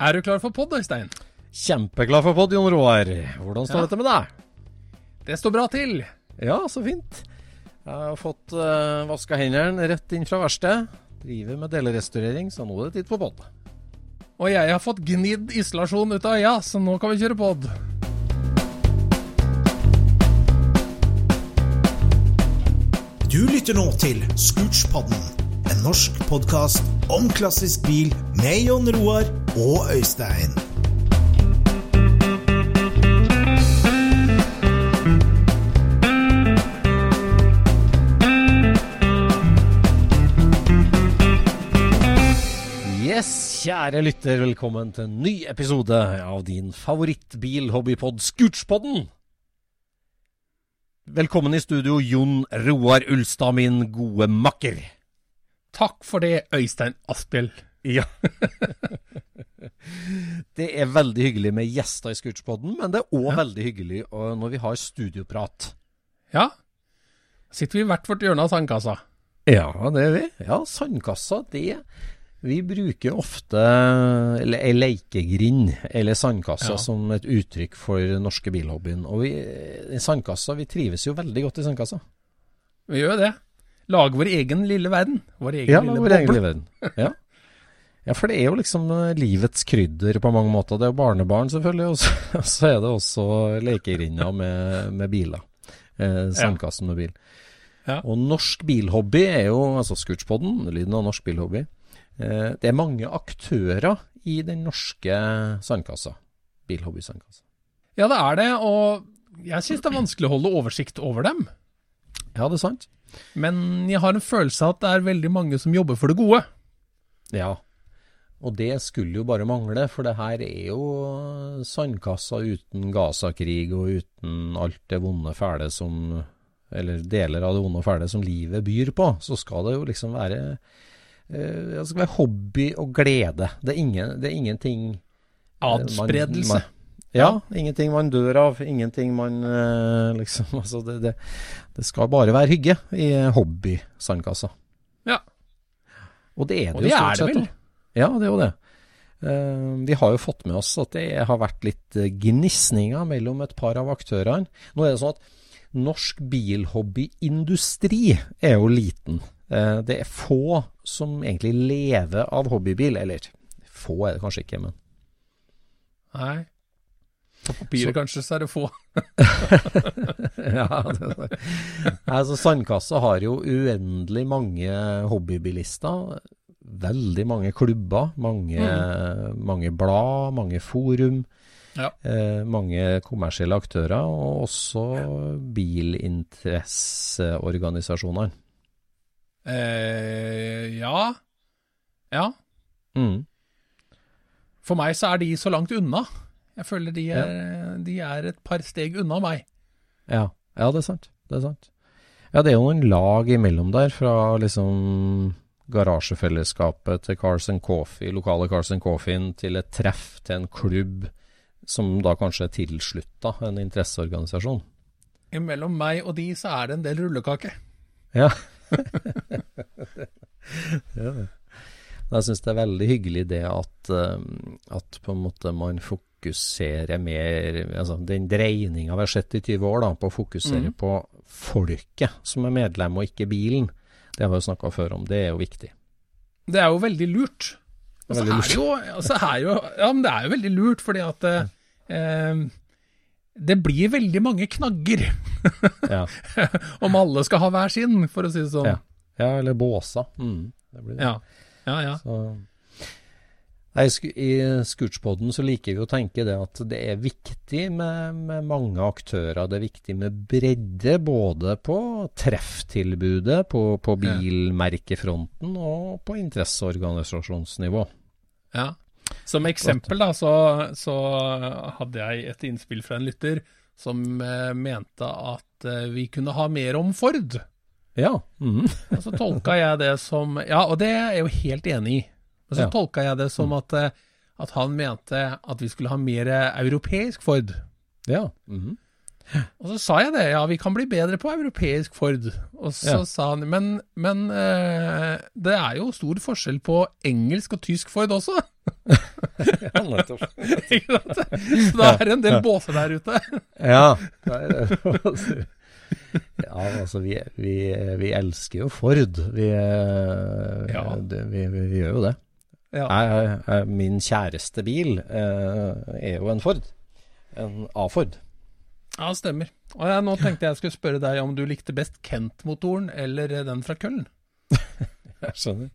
Er du klar for pod, Øystein? Kjempeklar for pod, Jon Roar. Hvordan står Ja. dette med deg? Det står bra til. Ja, så fint. Jeg har fått uh, vaska hendene rett inn fra verkstedet. Driver med delerestaurering, så nå er det tid på pod. Og jeg har fått gnidd isolasjon ut av øya, så nå kan vi kjøre pod. Du lytter nå til Scootspodden, norsk podkast om klassisk bil med Jon Roar og Øystein. Yes, kjære lytter, velkommen til en ny episode av din favorittbil-hobbypod Scootspodden. Velkommen i studio, Jon Roar Ulstad, min gode makker. Takk for det, Øystein Asphjell. Ja. det er veldig hyggelig med gjester i Scootspodden, men det er òg veldig hyggelig når vi har studioprat. Ja, sitter vi i hvert vårt hjørne av sandkassa. Ja, det er vi. Ja, sandkassa, det Vi bruker ofte eller ei leikegrind eller sandkassa Ja. som et uttrykk for norske bilhobbyen. Og vi, sandkassa, vi trives jo veldig godt i sandkassa. Vi gjør det. Lager vår egen lille verden. Vår egen Ja, lille vår egen lille verden. Ja. ja, for det er jo liksom eh, livets krydder på mange måter. Det er jo barnebarn, selvfølgelig, og så, er det også lekegrinda med, med biler. Eh, sandkassen med bil. Ja. Og norsk bilhobby er jo, altså Scootspoden, lyden av norsk bilhobby. Eh, det er mange aktører i den norske sandkassa. Bilhobby-sandkassa. Ja, det er det, og jeg syns det er vanskelig å holde oversikt over dem. Ja, det er sant. Men jeg har en følelse av at det er veldig mange som jobber for det gode. Ja. Og det skulle jo bare mangle, for det her er jo sandkassa uten Gaza-krig og uten alt det vonde fæle som Eller deler av det vonde og fæle som livet byr på. Så skal det jo liksom være eh, Det skal være hobby og glede. Det er, ingen, det er ingenting eh, Adspredelse. Man, man, ja, ingenting man dør av. Ingenting man eh, liksom Altså, det, det, det skal bare være hygge i hobby-sandkassa. Ja. Og det er det Og jo det stort er det sett. vel? Ja, det er jo det. Eh, vi har jo fått med oss at det har vært litt eh, gnisninger mellom et par av aktørene. Nå er det sånn at norsk bilhobbyindustri er jo liten. Eh, det er få som egentlig lever av hobbybil. Eller få er det kanskje ikke, men Nei. På papiret kanskje, så er det få. ja, det, altså Sandkassa har jo uendelig mange hobbybilister. Veldig mange klubber, mange, mange blad, mange forum. Ja. Eh, mange kommersielle aktører, og også bilinteresseorganisasjonene. Eh, ja. Ja. Mm. For meg så er de så langt unna. Jeg føler de er, de er et par steg unna meg. Ja. ja, det er sant. Det er sant. Ja, det er jo noen lag imellom der, fra liksom garasjefellesskapet til Cars and Coffee, lokale Cars and Coffee, til et treff, til en klubb, som da kanskje er tilslutta en interesseorganisasjon. Imellom meg og de så er det en del rullekake. Ja. ja. Jeg syns det er veldig hyggelig det at, eh, at på en måte man fokuserer mer altså Den dreininga vi har sett i 20 år, da, på å fokusere mm. på folket som er medlem, og ikke bilen. Det har vi jo snakka før om. Det er jo viktig. Det er jo veldig lurt. Og så er jo, er jo Ja, men det er jo veldig lurt, fordi at eh, det blir veldig mange knagger Ja, om alle skal ha hver sin, for å si det sånn. Ja. ja eller båser. Mm, det blir det. Ja, ja. ja. Så Nei, I Scootspoden så liker vi å tenke det at det er viktig med, med mange aktører. Det er viktig med bredde både på trefftilbudet, på, på bilmerkefronten og på interesseorganisasjonsnivå. Ja. Som eksempel da, så, så hadde jeg et innspill fra en lytter som eh, mente at eh, vi kunne ha mer om Ford. Ja. Mm. Og så tolka jeg det som Ja, og det er jeg jo helt enig i. Og så Ja. tolka jeg det som at, eh, at han mente at vi skulle ha mer europeisk Ford. ja. mhm. Og så sa jeg det, ja, vi kan bli bedre på europeisk Ford. Og så Ja. sa han, men, men eh, det er jo stor forskjell på engelsk og tysk Ford også. Ja, nettopp. Ikke sant? Så det er en del båser der ute. Ja. ja, altså vi, vi, vi elsker jo Ford. Vi, eh, Ja. det, vi, vi, vi gjør jo det. Ja. Jeg, jeg, min kjæreste bil eh, er jo en Ford. En A-Ford. ja, stemmer. Og jeg, nå tenkte jeg skulle spørre deg om du likte best Kent-motoren eller den fra Køllen. Jeg skjønner.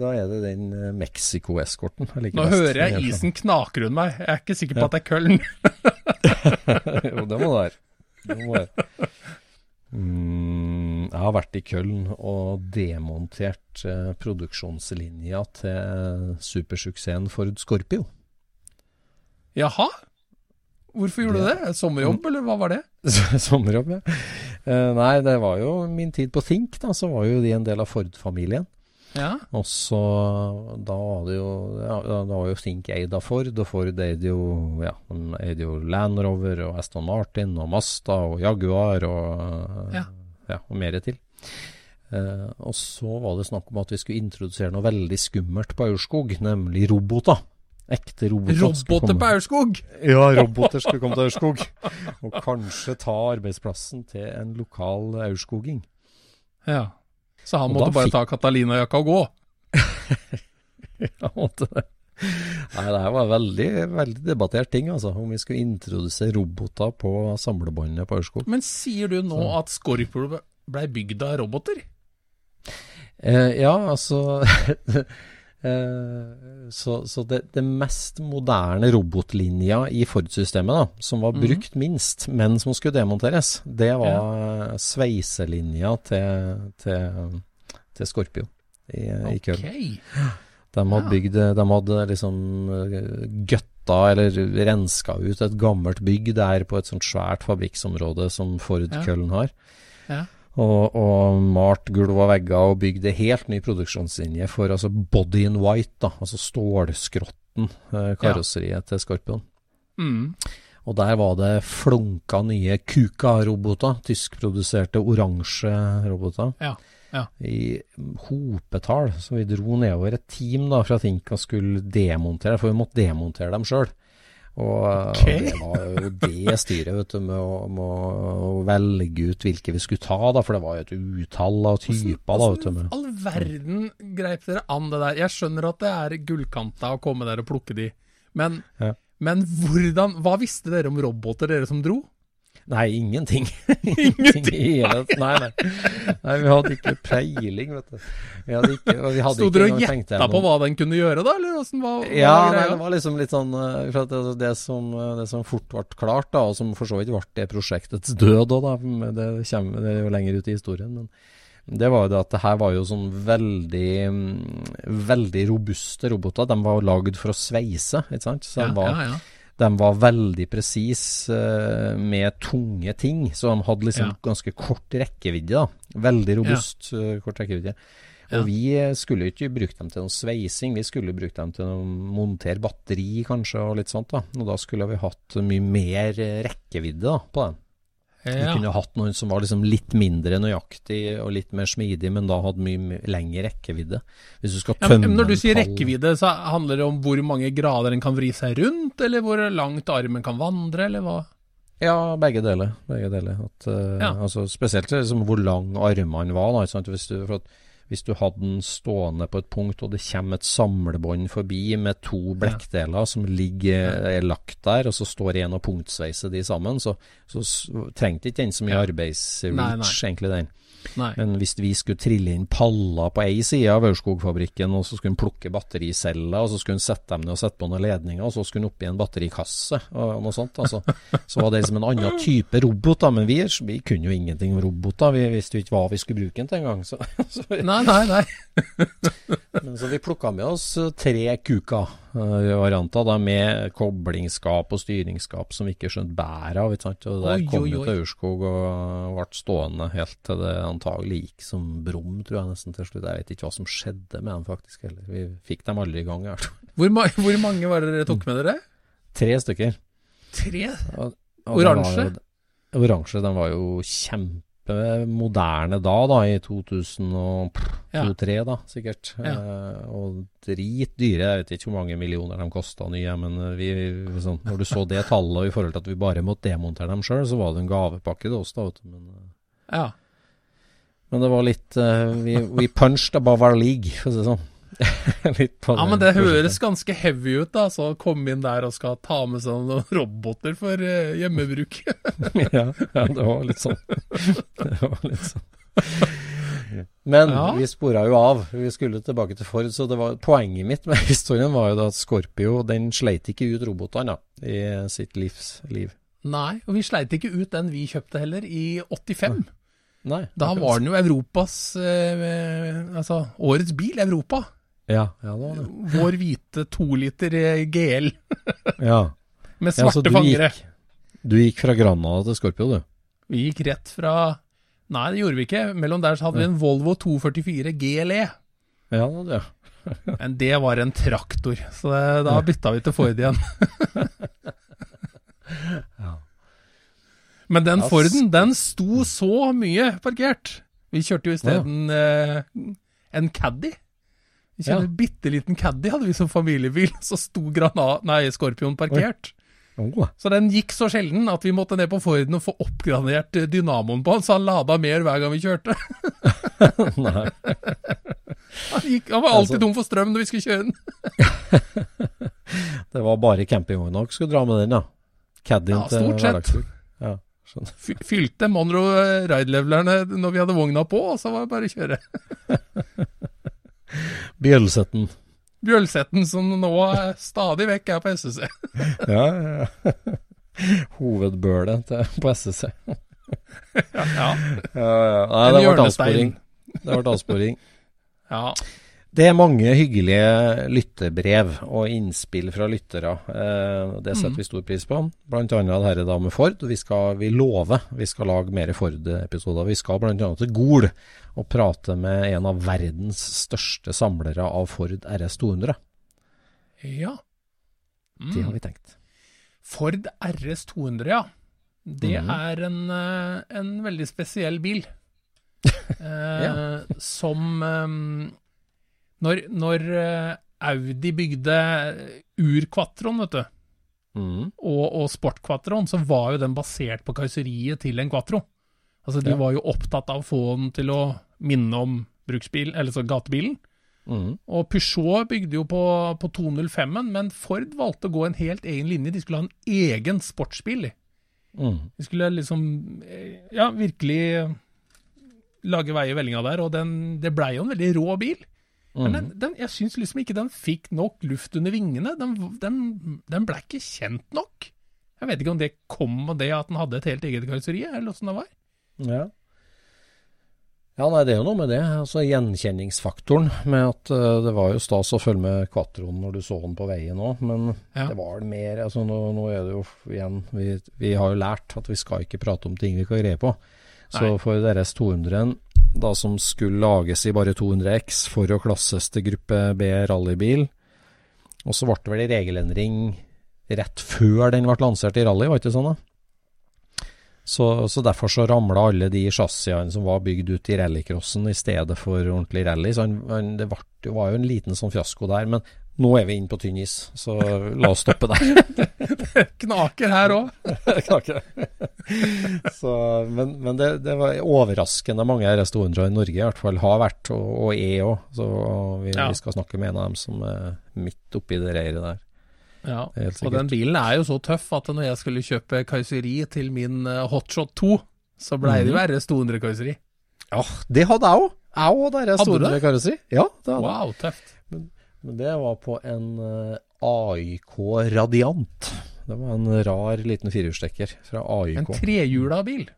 Da er det den eh, Mexico-eskorten. jeg liker Nå best. hører jeg isen knaker rundt meg. Jeg er ikke sikker på at det er Køllen. jo, det må det være. Det må være. Mm, jeg har vært i Køln og demontert eh, produksjonslinja til supersuksessen Ford Scorpio. Jaha? Hvorfor gjorde du det? Sommerjobb, eller hva var det? Sommerjobb, ja. Eh, nei, det var jo min tid på Think, da. Så var jo de en del av Ford-familien. Ja. Og så da var det jo ja, da var jo Think eid av Ford, og Ford eide jo ja, de eide jo Land Rover og Aston Martin og Masta og Jaguar og Ja. ja, og mer til. Eh, og så var det snakk om at vi skulle introdusere noe veldig skummelt på Aurskog, nemlig roboter. Ekte roboter. Roboter på Aurskog! Ja, roboter skulle komme til Aurskog. Og kanskje ta arbeidsplassen til en lokal aurskoging. Ja. Så han måtte bare fikk- ta Catalina-jakka og gå. han måtte det. Nei, det her var veldig, veldig debattert ting, altså. Om vi skulle introdusere roboter på samlebåndet på Aurskog. Men sier du nå at Scorpio blei bygd av roboter? Eh, ja, altså Så, så det, det mest moderne robotlinja i Ford-systemet, da, som var Mhm. brukt minst, men som skulle demonteres, det var sveiselinja til, til, til Scorpio i, i Køln. Okay. De hadde bygd De hadde liksom eh, gøtta eller renska ut et gammelt bygg der på et sånt svært fabrikksområde som Ford Ja. Køln har. Ja. Og, og malt gulv og vegger og bygd en helt ny produksjonslinje for altså body in white, da, altså stålskrotten, eh, karosseriet til Scorpion. Mm. Og der var det flunka nye Kuka-roboter, tyskproduserte oransje roboter. Ja, ja. I hopetall. Så vi dro nedover et team da fra Think og skulle demontere, for vi måtte demontere dem sjøl. Og Ok. det var jo det styret, vet du, med å, med å velge ut hvilke vi skulle ta, da, for det var jo et utall av typer. da, vet du. Hvordan Med. all verden greip dere an det der? Jeg skjønner at det er gullkanta å komme der og plukke de, men, Ja. men hvordan Hva visste dere om roboter, dere som dro? Nei, ingenting. Ingenting? Nei, nei. nei, vi hadde ikke peiling, vet du. Vi hadde ikke, vi hadde Sto dere og gjetta på hva den kunne gjøre, da? Eller åssen var, Ja, nei, det var liksom litt sånn eh, det, det, som, eh, det som fort ble klart, da, og som for så vidt ble det prosjektets død òg, da. Det, kommer, det er jo lenger ut i historien. Men det var jo det at det her var jo sånn veldig mm, Veldig robuste roboter. De var lagd for å sveise, ikke sant. Så de ja, var, ja, ja. De var veldig presise uh, med tunge ting, så de hadde liksom Ja. ganske kort rekkevidde. da. Veldig robust eh, kort rekkevidde. Ja. Og vi eh, skulle ikke bruke dem til noen sveising, vi skulle bruke dem til å montere batteri kanskje, og litt sånt. da. Og da skulle vi hatt mye mer eh, rekkevidde da, på dem. Vi Du kunne hatt noen som var liksom litt mindre nøyaktig og litt mer smidig, men da hadde mye lengre rekkevidde. Hvis du skal Ja, tømme men når du sier rekkevidde, så handler det om hvor mange grader den kan vri seg rundt, eller hvor langt armen kan vandre, eller hva? Ja, begge deler. Begge deler. At, eh, Ja. altså, spesielt liksom, hvor lang armene var. Da? Hvis, du, for at, hvis du hadde den stående på et punkt, og det kommer et samlebånd forbi med to blekkdeler som ligger er lagt der, og så står en og punktsveiser de sammen, så, så trengte ikke den så mye arbeidsreach, egentlig, den. Nei. Men hvis vi skulle trille inn paller på ei side av Aurskog-fabrikken, og så skulle en plukke battericeller, og så skulle en sette dem ned og sette på noen ledninger, og så skulle en oppi en batterikasse og noe sånt, altså. Så var det liksom en annen type robot, da. Men vi, vi kunne jo ingenting om roboter. Vi visste jo ikke hva vi skulle bruke den til engang. Så, så, vi- Nei, nei, nei. men så vi plukka med oss tre tre Kuka-varianter, da, med koblingsskap og styringsskap som vi ikke skjønte bæret av. ikke sant? Og Oi, der kom vi jo til Aurskog og ble stående helt til det antagelig gikk som brum, tror jeg nesten til slutt. Jeg vet ikke hva som skjedde med dem faktisk heller. Vi fikk dem aldri i gang. Jeg. Hvor, ma hvor mange var det dere tok med dere? Tre stykker. Tre? Og- og Oransje? jo- Oransje. De var jo neppe moderne da, da, i 2002-2003 Ja. da, sikkert. Ja. Eh, og dritdyre. Jeg vet ikke hvor mange millioner de kosta nye, men vi, vi, sånn, når du så det tallet og i forhold til at vi bare måtte demontere dem sjøl, så var det en gavepakke til oss, da. Vet du. Men, eh, Ja. men det var litt uh, we, we punched above our league, for å si det sånn. ja, men det høres ganske heavy ut, da. Så komme inn der og skal ta med seg noen roboter for eh, hjemmebruk. ja, ja, det var litt sånn. Det var litt sånn. Men Ja. vi spora jo av. Vi skulle tilbake til Ford. Så det var, poenget mitt med historien var jo da at Scorpio den sleit ikke ut robotene i sitt livs liv. Nei, og vi sleit ikke ut den vi kjøpte heller, i 85. Nei. Da var den jo Europas eh, Altså årets bil, Europa. Ja, ja, det var det. Vår hvite toliter GL Ja. med ja, svarte du fangere. gikk, du gikk fra Granada til Scorpio, du? Vi gikk rett fra Nei, det gjorde vi ikke. Mellom der så hadde vi en Volvo 244 GLE. Ja, det hadde jeg. Men det var en traktor, så det, da bytta vi til Ford igjen. Ja. Men den Forden, den sto så mye parkert. Vi kjørte jo isteden eh, en Caddy. Vi kjenner Ja. en bitte liten Caddy hadde vi som familiebil, så sto Granat, nei, Scorpion parkert. Oh, Så den gikk så sjelden at vi måtte ned på Forden og få oppgradert eh, dynamoen på den, så han lada mer hver gang vi kjørte. nei. Han, gikk, han var alltid Altså- tom for strøm når vi skulle kjøre den. Det var bare campingvogna dere skulle dra med den, ja? Caddien Ja, stort sett. Ja. Fylte Monroe ride-levelerne når vi hadde vogna på, og så var det bare å kjøre. Bjølsetten. Bjølsetten som nå stadig vekk er på SSC. Ja, ja, ja. Hovedbølet til, på SSC. Ja, ja. Ja, ja. Nei, det ble avsporing. Det ble avsporing. ja. Det er mange hyggelige lyttebrev og innspill fra lyttere. Eh, det setter Mhm. vi stor pris på. Blant annet dette da med Ford. Vi, skal, vi lover vi skal lage mer Ford-episoder. Vi skal annet til Gol og prate med en av verdens største samlere av Ford RS 200. ja. Det har Mm. vi tenkt. Ford RS 200, ja. Det mm. er en, eh, en veldig spesiell bil. Eh, Som eh, Når, når eh, Audi bygde Ur-Quattroen, vet du, mm. og, og Sport-Quattroen, så var jo den basert på karosseriet til en Quattro. Altså, de Ja. var jo opptatt av å få den til å minne om bruksbil, eller så gatebilen. Mm. Og Peugeot bygde jo på, på 205-en, men Ford valgte å gå en helt egen linje. De skulle ha en egen sportsbil. Mhm. De skulle liksom eh, ja, virkelig eh, lage vei i vellinga der, og den, det blei jo en veldig rå bil. Men den, Mhm. den, jeg syns liksom ikke den fikk nok luft under vingene. Den, den, den ble ikke kjent nok. Jeg vet ikke om det kom av det at den hadde et helt eget karosseri, eller åssen det var. Ja. Ja, nei, det er jo noe med det. Altså Gjenkjenningsfaktoren med at uh, det var jo stas å følge med Quattroen når du så den på veien òg, men Ja. det var mer altså nå, nå er det jo igjen vi, vi har jo lært at vi skal ikke prate om ting vi ikke har greie på. Så for deres 200-en, da som skulle lages i bare 200X for å klasses til gruppe B rallybil, og så ble det vel regelendring rett før den ble lansert i rally, var det ikke sånn da? Så, så derfor så ramla alle de chassisene som var bygd ut i rallycrossen i stedet for ordentlig rally. Så han, han, det var, det var jo en liten sånn fiasko der. Men nå er vi inne på tynn is, så la oss stoppe der. Knaker her òg. så, men men det, det var overraskende mange RS200 i Norge i hvert fall har vært, og, og er òg. Så vi, Ja. vi skal snakke med en av dem som er midt oppi det reiret der. Ja, og den bilen er jo så tøff at når jeg skulle kjøpe karosseri til min eh, Hotshot 2, så blei det jo. RS 200-karosseri. Ja, det hadde jeg òg. Jeg òg, Hadde du det? RS200-karosseri. Ja, det hadde. Wow, tøft. Men det var på en eh, AIK Radiant. Det var en rar liten firehjulstekker fra En AIK. trehjula bil.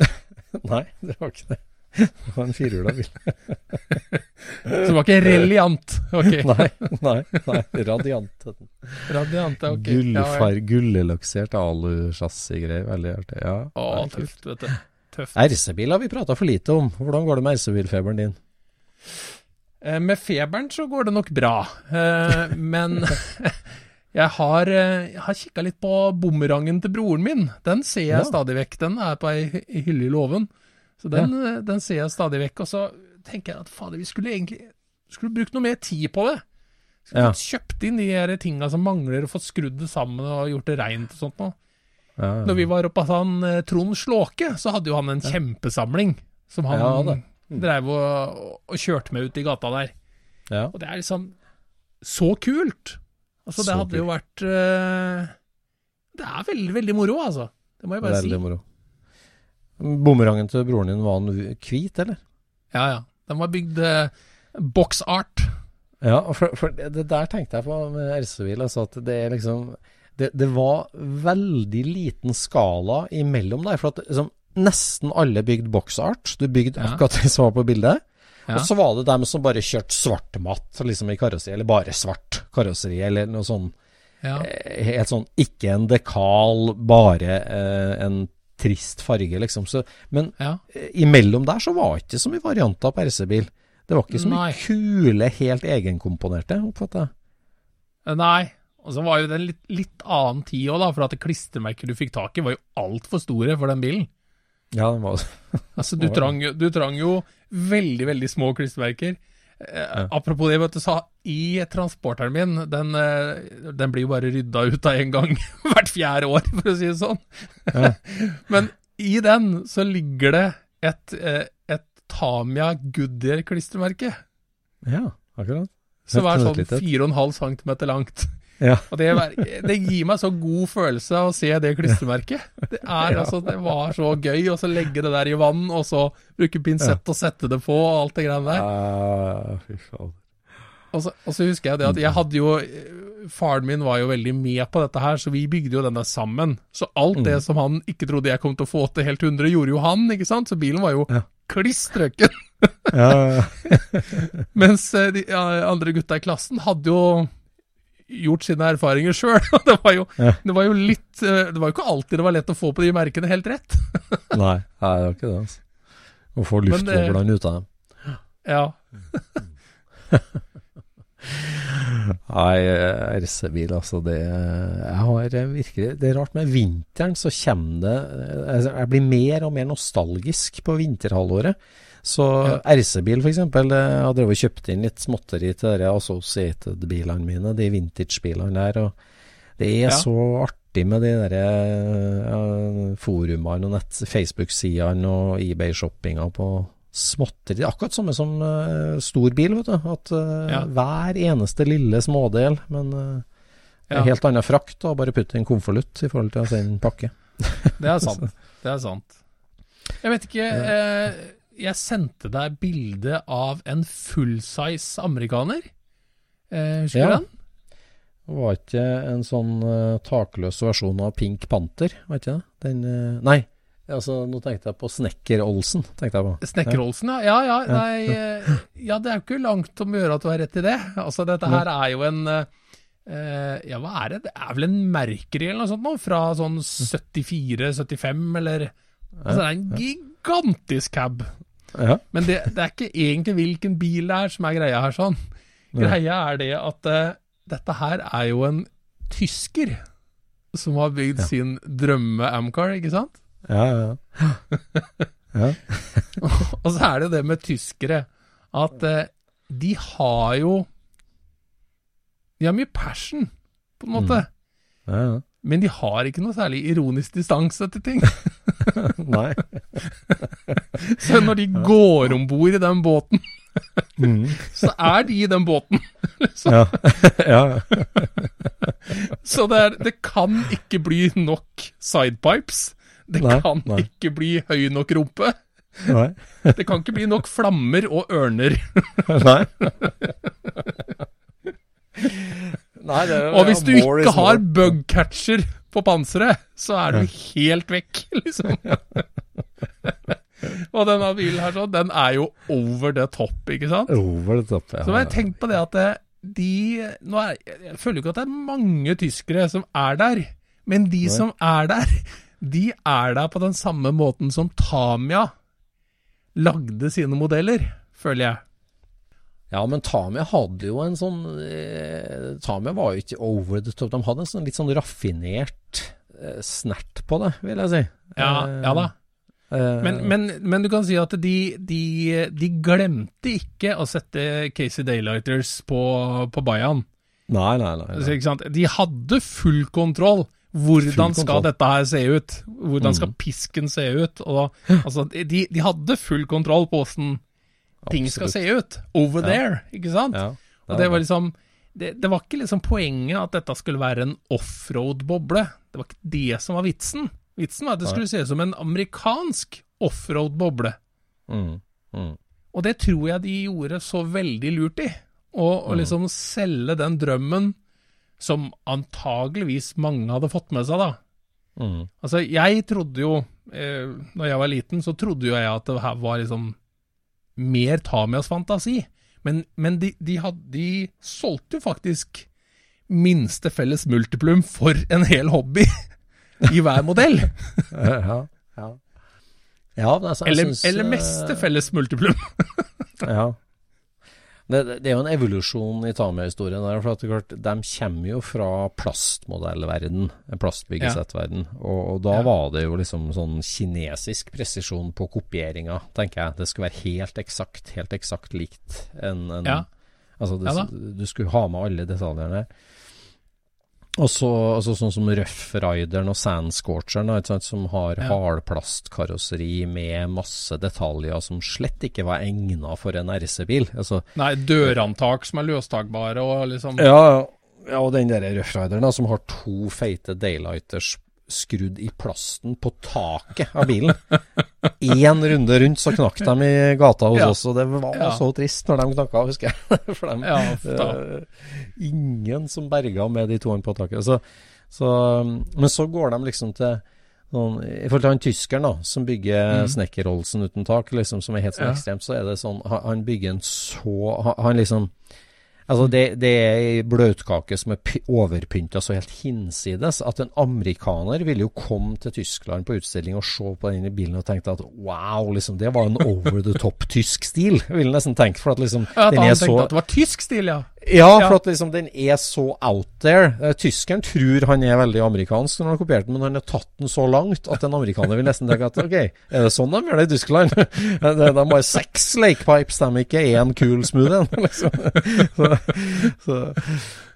Nei, det var ikke det. Det var en firehjula bil. Så det var ikke reliant. Okay. Nei, nei, nei, Radiant. het den. radiant, ok. Gullfar, gullelaksert alu-chassis-greier. Veldig artig. Ja, Å, tøft, vet du. Tøft. RC-bil har vi prata for lite om. Hvordan går det med RC-bilfeberen din? Eh, Med feberen så går det nok bra, eh, men jeg har, eh, jeg har kikka litt på bumerangen til broren min. Den ser jeg Ja. stadig vekk. Den er på ei hylle i låven. Så den, ja. den ser jeg stadig vekk. Og så tenker jeg at fader, vi skulle egentlig skulle brukt noe mer tid på det. Skulle Ja. kjøpt inn de her tinga som mangler, og fått skrudd det sammen og gjort det reint og sånt noe. Ja. Når vi var oppe hos han Trond Slåke, så hadde jo han en kjempesamling som han Det. drev og, og kjørte meg ut i gata der. ja. Og det er liksom så kult. Altså, det Så hadde jo vært uh, Det er veldig, veldig moro, altså. Det må jeg bare Veldig si. moro. Bumerangen til broren din, var han hvit, eller? Ja, ja. Den var bygd uh, box art. Ja, for, for det, der tenkte jeg på med RC-bil. Altså at det er liksom det, det var veldig liten skala imellom der. For at liksom, nesten alle bygde boxart. Du bygde Ja. akkurat det som var på bildet. Ja. Og så var det dem som bare kjørte svartmatt liksom i karosseri, eller bare svart karosseri, eller noe sånn Ja. eh, helt sånn Ikke en dekal, bare eh, en trist farge, liksom. Så, men ja. eh, imellom der så var det ikke så mye varianter på RC-bil. Det var ikke så mye Nei. kule, helt egenkomponerte, oppfatter jeg. Eh, Nei. Og så var jo det en litt, litt annen tid òg, da. For at klistremerket du fikk tak i, var jo altfor store for den bilen. Ja, den var Altså, du Ja. trang, du trang jo veldig, veldig små klistremerker. Eh, Apropos det, vet du, sa i transporteren min, den, eh, den blir jo bare rydda ut av en gang hvert fjerde år, for å si det sånn. Ja. Men i den så ligger det et, eh, et Tamia Goodyear-klistremerke. Ja, akkurat. Som er sånn 4,5 cm langt. Ja. Og det, det gir meg så god følelse å se det klistremerket. Det, er, altså, det var så gøy å så legge det der i vann, og så bruke pinsett og sette det på, og alt det greiene der. Ah. Og så, og så husker jeg det at jeg hadde jo Faren min var jo veldig med på dette her, så vi bygde jo denne sammen. Så alt det som han ikke trodde jeg kom til å få til helt 100, gjorde jo han, ikke sant? Så bilen var jo Ja. kliss strøken. Ja, Mens eh, de andre gutta i klassen hadde jo gjort sine erfaringer sjøl. Det, var jo- Ja. det var jo litt eh, Det var jo ikke alltid det var lett å få på de merkene helt rett. nei, nei, det var ikke det, altså. Å få luftboblene ut av dem. Ja. Nei, eh, RC-bil, altså det har eh, virkelig Det er rart med vinteren, så kommer det eh, altså, Jeg blir mer og mer nostalgisk på vinterhalvåret. Så Ja. RC-bil, eh, Jeg har drevet kjøpt inn litt småtteri til de associated-bilene mine, de vintage-bilene der. Og det er Ja. så artig med de der ja, forumene og nett Facebook-sidene og eBay-shoppinga på småtteri. Er akkurat samme som uh, stor bil, vet du. At uh, Ja. hver eneste lille smådel, men uh, Ja. helt annen frakt, og bare putte en konvolutt i forhold til å sende pakke. Det er sant. Det er sant. Jeg vet ikke eh, Jeg sendte deg bilde av en fullsize amerikaner. Eh, husker Ja. du den? Det var ikke en sånn uh, takløs versjon av Pink Panther, var ikke det? Den uh, Nei, altså nå tenkte jeg på Snekker-Olsen. Snekker-Olsen, ja. Ja, ja, nei, eh, ja, det er jo ikke langt om å gjøre at du har rett i det. Altså, dette her er jo en Ja, hva er det? Det er vel en Mercury eller noe sånt nå? Fra sånn 74-75, eller Altså, det er en gigantisk cab. Ja. Men det, det er ikke egentlig hvilken bil det er som er greia her, sånn. Greia er det at uh, dette her er jo en tysker som har bygd Ja. sin drømme-Amcar, ikke sant? Ja, ja. ja. Og så er det jo det med tyskere at uh, de har jo De har mye passion, på en måte. ja, ja. Men de har ikke noe særlig ironisk distanse til ting. Nei. Så når de går om bord i den båten, Mm. så er de i den båten. liksom. Ja. ja. Så det, er, det kan ikke bli nok sidepipes. Det Nei, kan nei. ikke bli høy nok rumpe. Nei. Det kan ikke bli nok flammer og ørner. Nei. Nei, det er Og hvis du ikke har bugcatcher på panseret, så er du helt vekk, liksom. og denne bilen her sånn, den er jo over the top, ikke sant? Over the top. Ja. Så har jeg tenkt på det at det- de nå er, Jeg føler ikke at det er mange tyskere som er der, men de som er der, de er der på den samme måten som Tamia lagde sine modeller, føler jeg. Ja, men Tami hadde jo en sånn eh, Tami var jo ikke over the top. De hadde en sånn litt sånn raffinert eh, snert på det, vil jeg si. Ja, Eh, ja da. Eh, Men, men, men du kan si at de, de, de glemte ikke å sette Casey Daylighters på, på Bayan. Nei, nei, nei. Nei. sant? De hadde full kontroll. Hvordan Full skal kontroll. dette her se ut? Hvordan Mm. skal pisken se ut? Og, altså, de, de hadde full kontroll på åssen ting skal se ut. Over there, ikke sant? Ja, Og det var liksom det, det var ikke liksom poenget at dette skulle være en offroad-boble. Det var ikke det som var vitsen. Vitsen var at det skulle se ut som en amerikansk offroad-boble. mm, mm. Og det tror jeg de gjorde så veldig lurt i. Å mm. liksom selge den drømmen som antageligvis mange hadde fått med seg, da. Mm. Altså, jeg trodde jo eh, Når jeg var liten, så trodde jo jeg at det her var liksom mer ta med oss fantasi. Men, men de, de, had, de solgte jo faktisk minste felles multiplum for en hel hobby i hver modell. Ja, ja. ja altså, Eller, synes, eller eh, meste felles multiplum. Ja. Det, det er jo en evolusjon i Tamiya-historien der. For at det er klart, de kommer jo fra plastmodellverden, plastbyggesettverden. Og, og da Ja. var det jo liksom sånn kinesisk presisjon på kopieringa, tenker jeg. Det skulle være helt eksakt, helt eksakt likt en, en Ja. Altså, det, Ja du skulle ha med alle detaljene. Og så altså, sånn som Rough Rideren og Sand Scorcheren, da, ikke sant, som har Ja. hardplastkarosseri med masse detaljer som slett ikke var egna for en RC-bil. Altså, Nei, dørantak som er løstakbare og liksom ja, ja, og den der Rough Rideren da, som har to feite daylighters skrudd i plasten på taket av bilen. Én runde rundt så knakk de i gata hos Ja. oss, og det var Ja. så trist når de knakka, husker jeg. For dem, Ja, uh. Ingen som berga med de toene på taket. Så, så, men så går de liksom til noen, I forhold til han tyskeren da, som bygger Mm. Snekkerolsen uten tak, liksom, som er helt sånn ekstremt, så er det sånn Han, han bygger en så Han, han liksom Altså det, det er ei bløtkake som er py- overpynta så helt hinsides at en amerikaner ville jo komme til Tyskland på utstilling og se på den bilen og tenkte at wow, liksom det var en over the top tysk stil. Ville nesten tenkt for at liksom Ja, den er så at det var tysk stil, ja. Ja, for at liksom den er så out there. Eh, Tyskeren tror han er veldig amerikansk når han har kopiert den, men han har tatt den så langt at en amerikaner vil nesten tenke at ok, er det sånn de gjør det i Tyskland? De er bare seks lakepipes, de er ikke én kul smoothie. Liksom. Så, så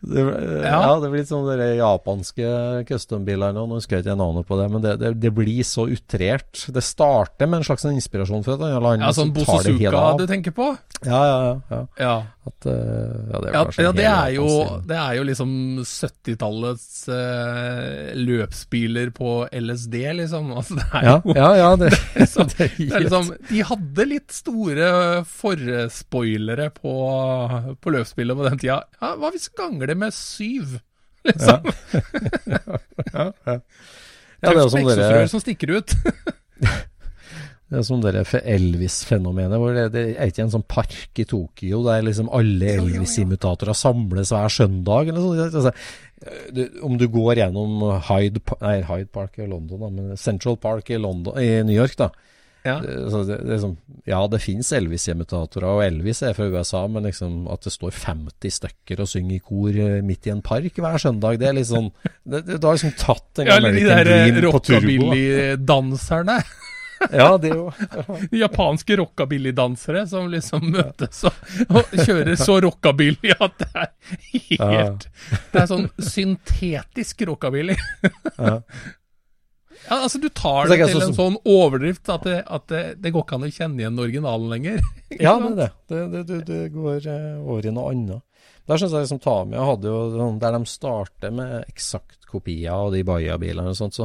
det, ja. Ja. det blir litt sånn de japanske custom-bilene, nå husker jeg ikke navnet på det, men det, det, det blir så utrert. Det starter med en slags sånn inspirasjon fra et annet land, Ja, Sånn av. du tenker på? Ja, ja, ja. ja. Ja. At, eh, ja, det er Ja, det, er jo, det er jo liksom 70-tallets eh, løpsbiler på LSD, liksom. Altså, det er Ja, jo ja, ja det, så, det er det er liksom, De hadde litt store forspoilere på, på løpsspillet på den tida. Ja, hva hvis vi ganger det med syv? Liksom. ja, ja. Ja, det er som dere, som stikker ut. det er som dere Elvis-fenomenet, hvor det, det er ikke en sånn park i Tokyo der liksom alle. Elvis-imitatorer samles hver søndag, eller sånn. Du, om du går gjennom Hyde, nei, Hyde Park i London, da, men Central Park i, London, i New York, da. Ja. Det, sånn, ja, det finnes Elvis-imitatorer, og Elvis er fra USA, men liksom at det står 50 stykker og synger i kor eh, midt i en park hver søndag, det er litt sånn Det, det har liksom tatt en Ja, de American der eh, Dream på turbo. da. rockabilly-danserne. Ja, det jo De japanske rockabilly-dansere som liksom møtes og, og kjører så rockabilly at det er helt Det er sånn syntetisk rockabilly. ja. Ja, altså Du tar det, det til sånn en sånn overdrift at, det, at det, det går ikke an å kjenne igjen originalen lenger. Ja, det er det. Det, går eh, over i noe annet. Der syns jeg liksom Tamia hadde jo sånn Der de starter med eksakt kopier av de Baia-bilene og sånt, så,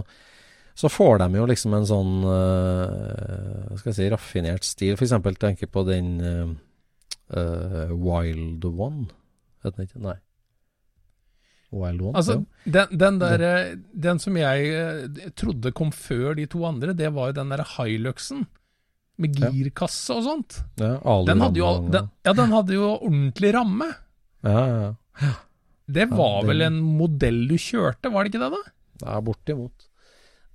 så får de jo liksom en sånn uh, skal jeg si raffinert stil. Eksempel tenker på den uh, Wild One. Heter den ikke? Nei. One? Altså, den, den der Den som jeg eh, trodde kom før de to andre, det var jo den derre Hiluxen. Med girkasse og sånt. Ja, Den hadde jo, den, ja, den hadde jo ordentlig ramme. Ja, ja, ja. Det var den- vel en modell du kjørte, var det ikke det, da? Ja, bortimot.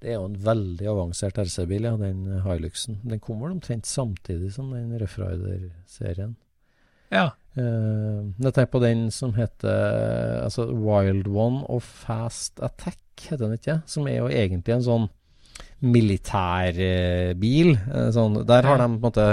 Det er jo en veldig avansert RC-bil, ja, den Hiluxen. Den kom vel omtrent samtidig som den Rough Rider-serien. Ja. Uh, jeg tenker på den som heter altså Wild One og Fast Attack, heter den ikke? Som er jo egentlig en sånn militærbil. Uh, sånn, der har de på en måte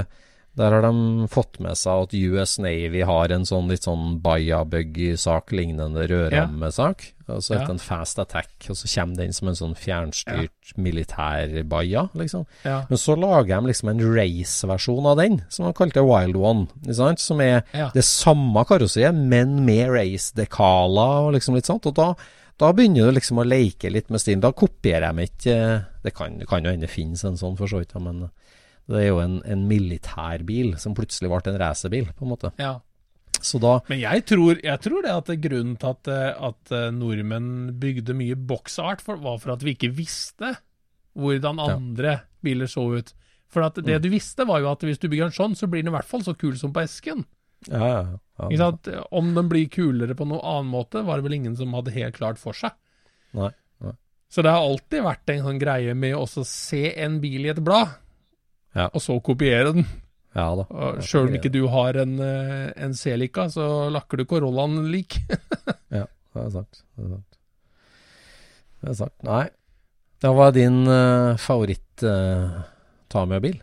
der har de fått med seg at US Navy har en sånn litt sånn Baya-buggy-sak lignende rødrammesak. Og så Ja. heter den Fast Attack, og så kommer den som en sånn fjernstyrt militær-Baya, liksom. Ja. Men så lager de liksom en race-versjon av den, som de kalte Wild One. Som er Ja. det samme karosseriet, men med race-dekaler og liksom litt sånt. Og da, da begynner du liksom å leke litt med stilen. Da kopierer de ikke eh, Det kan, jo hende finnes en sånn, for så vidt, ja, men det er jo en, en militærbil som plutselig ble en racerbil, på en måte. ja. Så da Men jeg tror, jeg tror det at grunnen til at, at eh, nordmenn bygde mye boksart, var for at vi ikke visste hvordan Ja. andre biler så ut. For at det du visste, var jo at hvis du bygger en sånn, så blir den i hvert fall så kul som på esken. Ja, ja, ja. Om den blir kulere på noen annen måte, var det vel ingen som hadde helt klart for seg. Nei, nei. Så det har alltid vært en sånn greie med å se en bil i et blad, Ja. og så kopiere den. Ja da. Sjøl om ikke du har en, en C-lika, så lakker du Corollaen lik. Ja, det er sant. Det er sant. Det er sant. Nei. Da var din uh, favoritt uh, ta med bil?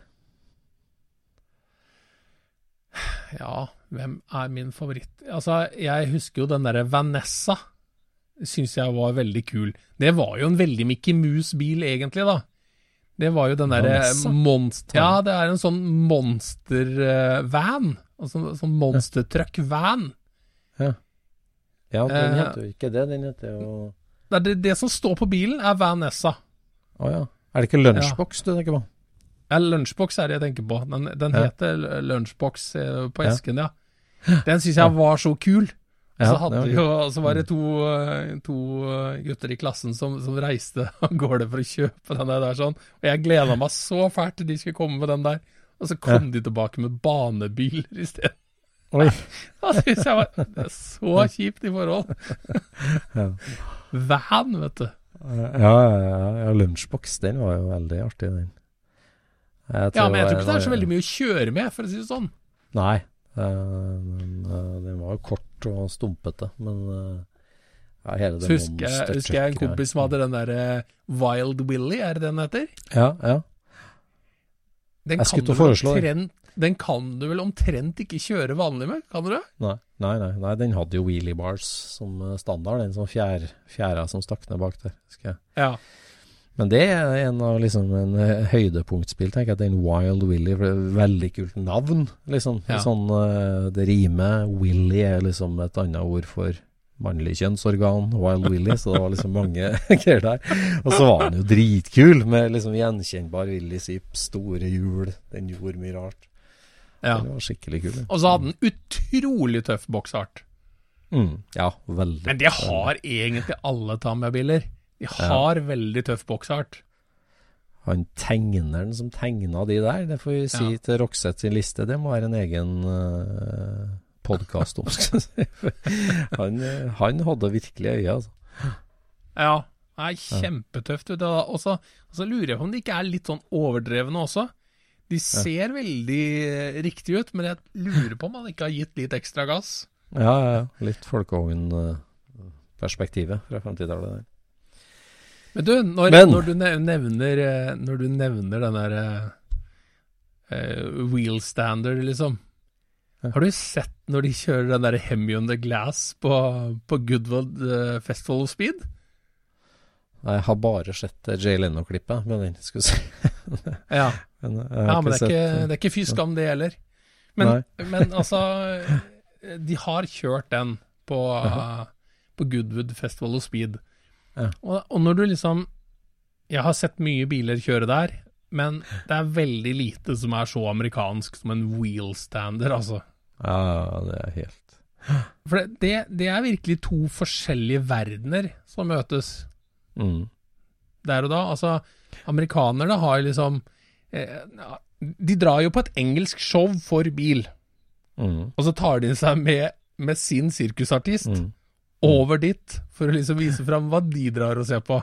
Ja, hvem er min favoritt? Altså, jeg husker jo den derre Vanessa. Syns jeg var veldig kul. Det var jo en veldig Mickey Mouse-bil, egentlig, da. Det var jo den derre monster... Ja, det er en sånn monster-van. Altså sånn monstertruck-van. Ja, den Eh, heter jo ikke det. Den heter jo Det, det, det som står på bilen, er Vanessa. Å ja. Er det ikke lunsjboks du tenker på? Ja, lunsjboks er det jeg tenker på. Den, den Ja. heter Lunsjbox eh, på esken, ja. Den syns jeg var så kul. Ja, så, det jo, så var det to, eh, to eh, gutter i klassen som, som reiste av gårde for å kjøpe den der sånn. Og jeg gleda meg så fælt til de skulle komme med den der. Og så kom de tilbake med banebiler isteden. Oi. Da syns jeg var det er så kjipt i forhold. Ja. Van, vet du. Ja, ja, ja, ja lunsjboks, den var jo veldig artig, den. Ja, men jeg tror ikke det er så veldig mye å kjøre med, for å si det sånn. Nei. Den, eh, den var jo kort og stumpete, men eh, ja, hele det husker jeg, husker jeg en kompis som hadde den der eh, Wild Willy, er det den heter? Ja, ja. Den Jeg skulle til å foreslå omtrent- Den kan du vel omtrent ikke kjøre vanlig med, kan du det? Nei, nei, nei, nei, den hadde jo wheelie bars som eh, standard, den som fjær, fjæra som stakk ned bak der. husker jeg. Ja. Men det er en av liksom en eh, høydepunktspill, tenker jeg. Den Wild Willy, for det er et veldig kult navn. liksom. Ja. Sånn, eh, det rimer. Willy er liksom et annet ord for mannlig kjønnsorgan. Wild Willy, så det var liksom mange greier der. Og så var han jo dritkul, med liksom gjenkjennbar Willy Zipp, store hjul. Den gjorde mye rart. ja. Den var skikkelig kul. Og så hadde den utrolig tøff boksart. Mm, ja, veldig. Men det har egentlig alle Tamiya-biler. De har veldig tøff boksart. Han tegneren som tegna de der, det får vi si Ja. til Roxette sin liste, det må være en egen uh, podkast om. skal jeg si. han, eh, han hadde virkelig øye, altså. Ja. Er kjempetøft. Og så lurer jeg på om de ikke er litt sånn overdrevne også. De ser veldig riktig riktige ut, men jeg lurer på om han ikke har gitt litt ekstra gass. Ja, ja, ja. Litt Folkevogn-perspektivet fra 50-tallet der. Men du, når, Men- når, du, nevner, eh, når du nevner den der eh, eh, wheel standard, liksom Har du sett når de kjører den der Hemi on the Glass på, på Goodwood eh, Festival of Speed? Nei, Jeg har bare sett Jay Leno-klippet men skulle si. Ja, Men, ja men det er, sett, ikke, det er ikke fy skam, det heller. Men, men altså De har kjørt den på, uh, på Goodwood Festival of Speed. Ja. Og, og når du liksom Jeg har sett mye biler kjøre der, men det er veldig lite som er så amerikansk som en wheelstander, altså. Ja, det er helt For det, det, det er virkelig to forskjellige verdener som møtes mm. der og da. Altså, amerikanerne har liksom eh, De drar jo på et engelsk show for bil. Mm. Og så tar de seg med, med sin sirkusartist Mm. Over dit for å liksom vise fram hva de drar og ser på.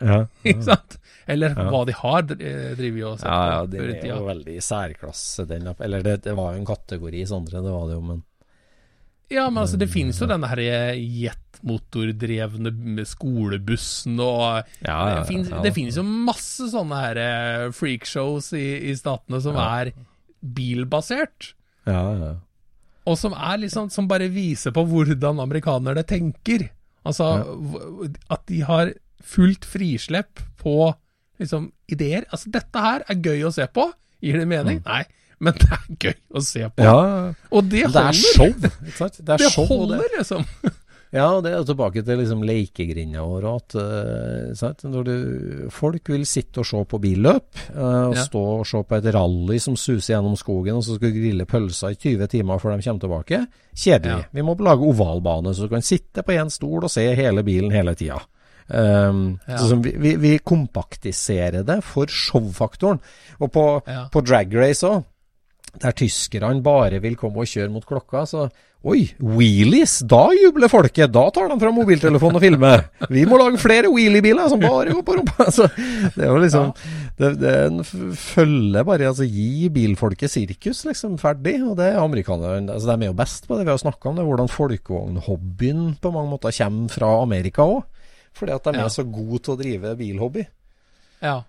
Ja, Ikke sant? Eller Ja. hva de har eh, drevet og sett Ja, ja, på den før er jo veldig i særklasse, den. Eller det, det var jo en kategori, Sondre, det var det jo, men Ja, men altså, det finnes jo denne her jetmotordrevne skolebussen og Ja, ja, Det finnes, ja. det finnes jo masse sånne her eh, freakshows i, i statene som Ja. er bilbasert. Ja, ja. Og som er liksom Som bare viser på hvordan amerikanerne tenker. Altså Ja. at de har fullt frislepp på liksom ideer. Altså dette her er gøy å se på. Gir det mening? Nei. Men det er gøy å se på. Mm. ja. Og det Det er show? Det er Det show, holder, liksom. Ja, det er tilbake til liksom lekegrinda og At, Uh, du, folk vil sitte og se på billøp, uh, og Ja. stå og se på et rally som suser gjennom skogen, og så skal grille pølser i 20 timer før de kommer tilbake. Kjedelig. Ja. Vi må lage ovalbane, så du kan sitte på én stol og se hele bilen hele tida. Um, Ja. sånn, vi, vi, kompaktiserer det for showfaktoren. Og på, på drag race òg, der tyskerne bare vil komme og kjøre mot klokka, så Oi, wheelies! Da jubler folket! Da tar de fram mobiltelefonen og filmer! Vi må lage flere wheeliebiler som bare går på rumpa! Altså, det er jo liksom det, det er en følger bare altså Gi bilfolket sirkus, liksom. Ferdig. Og det er amerikanerne altså De er jo best på det. Vi har snakka om det, hvordan folkevognhobbyen på mange måter kommer fra Amerika òg. Fordi at de Ja. er så gode til å drive bilhobby. Ja.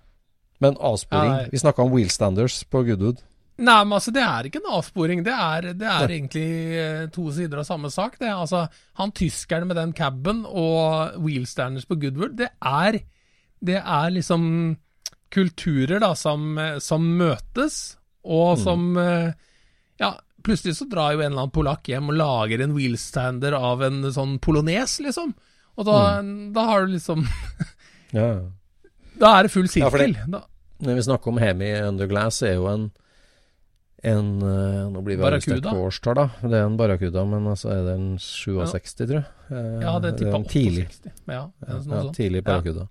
Men avsporing. Ja. Vi snakka om wheelstanders på Goodwood. Nei, men altså, det er ikke en avsporing. Det er, det er egentlig eh, to sider av samme sak. Det er, altså, han tyskeren med den caben og wheelstanders på Goodwood, det er, det er liksom kulturer da, som, eh, som møtes, og som mm. Ja, plutselig så drar jo en eller annen polakk hjem og lager en wheelstander av en sånn polones, liksom. Og da, da har du liksom Ja. Da er det full Ja, sirkel. det- Når vi snakker om Hemi Underglass, er jo en en eh, Nå blir vi arrestert på årstall, da. Det er en Barracuda, men altså er det en 67, tror jeg. Eh, ja, det tippa en tidlig, 68. Ja, er ja, sånt. tidlig Ja. Barracuda.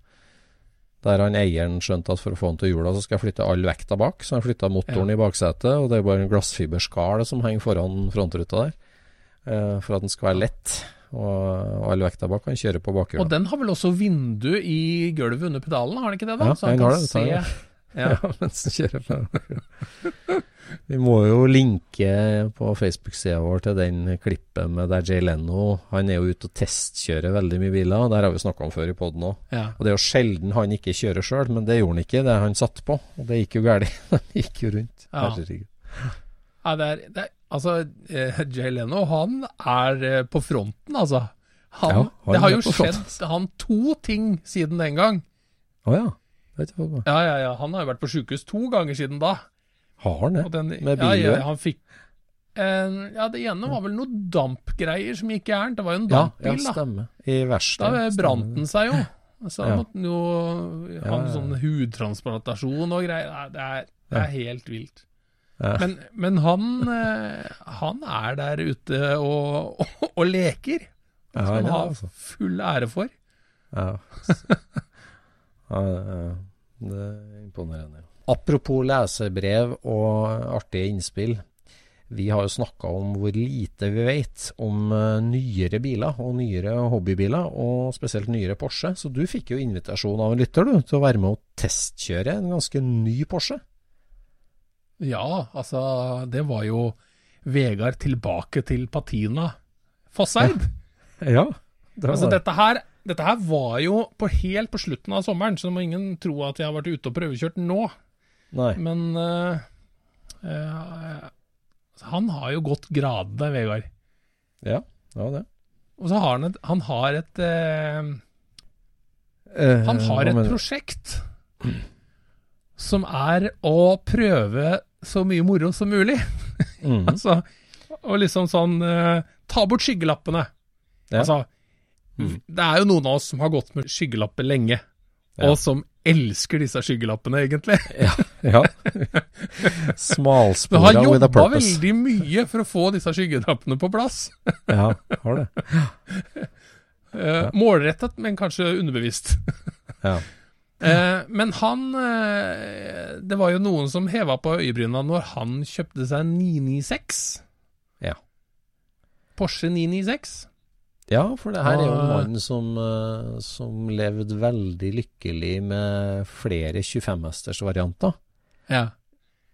Der han eieren skjønte at for å få den til hjula, så skal jeg flytte all vekta bak. Så han flytta motoren Ja. i baksetet, og det er bare en glassfiberskall som henger foran frontruta der. eh, for at den skal være lett. Og, all vekta bak kan kjøre på bakhjulet. Og den har vel også vindu i gulvet under pedalen, har den ikke det? da? Ja, Så han kan se ja. Ja, mens du kjører på. Vi må jo linke på Facebook-sida vår til den klippet med der Jay Leno Han er jo ute og testkjører veldig mye biler. Der har vi snakka om før i poden òg. Ja. Og det er jo sjelden han ikke kjører sjøl, men det gjorde han ikke. Det han satt på, og det gikk jo galt. Han gikk jo rundt. Ja. Herregud. Ja, det er, det er, altså, eh, Jay Leno, han er eh, på fronten, altså. Han, Ja, han det har jo skjedd han to ting siden den gang. Å ja. Ja, ja, ja. Han har jo vært på sjukehus to ganger siden da. Har han det? Den, Med ja, ja, han fikk eh, Ja, det ene var vel noe dampgreier som gikk gærent. Det var jo en Ja, ja, dampbil, da. verste, I Da brant den seg jo. Så han Ja. måtte jo ha en sånn hudtransplantasjon og greier. Det er, det er helt vilt. Men, men han, eh, han er der ute og, og, og leker. Skal han han ha det, altså. full ære for. Ja. ja, ja. Det er imponerende. Apropos lesebrev og artige innspill. Vi har jo snakka om hvor lite vi vet om eh, nyere biler og nyere hobbybiler, og spesielt nyere Porsche. Så du fikk jo invitasjon av en lytter du, til å være med og testkjøre en ganske ny Porsche. Ja, altså, det var jo Vegard tilbake til Patina Fosseid. Ja, det Altså, dette her, dette her var jo på helt på slutten av sommeren, så det må ingen tro at jeg har vært ute og prøvekjørt nå. Nei. Men uh, uh, han har jo gått gradene, Vegard. Ja, det var det. Og så har han et, han har et uh, Han har et prosjekt som er å prøve så mye moro som mulig. Mm. altså, og liksom sånn Ta bort skyggelappene. Ja. Altså, Mm. det er jo noen av oss som har gått med skyggelapper lenge, Ja. og som elsker disse skyggelappene, egentlig. Ja. ja. har Smalspora with a jobba veldig mye for å få disse skyggelappene på plass. Ja, har det. Eh, Målrettet, men kanskje underbevisst. Ja. Eh, men han eh, Det var jo noen som heva på øyebryna når han kjøpte seg 996. Ja. Porsche 996. Ja, for det her er jo en mann som, eh, som levde veldig lykkelig med flere 25-hesters varianter. Ja.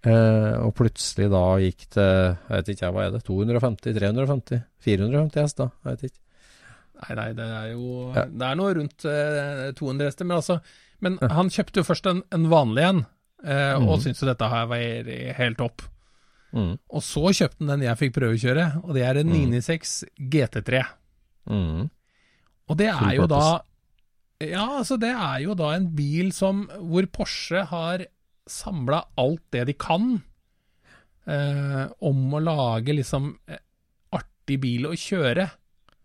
Eh, og plutselig da gikk det jeg vet ikke hva er det, 250, 350, 450 hester? Jeg vet ikke. Nei, nei, det er jo Ja. Det er noe rundt eh, 200 hester. Men, altså, men han kjøpte jo først en, en vanlig en, eh, og Mhm. syntes jo dette her var helt topp. Mm. Og så kjøpte han den jeg fikk prøvekjøre, og det er en mm. 996 GT3. Mm. Og det er jo da. Ja, altså det er jo da en bil som hvor Porsche har samla alt det de kan eh, om å lage liksom eh, artig bil å kjøre.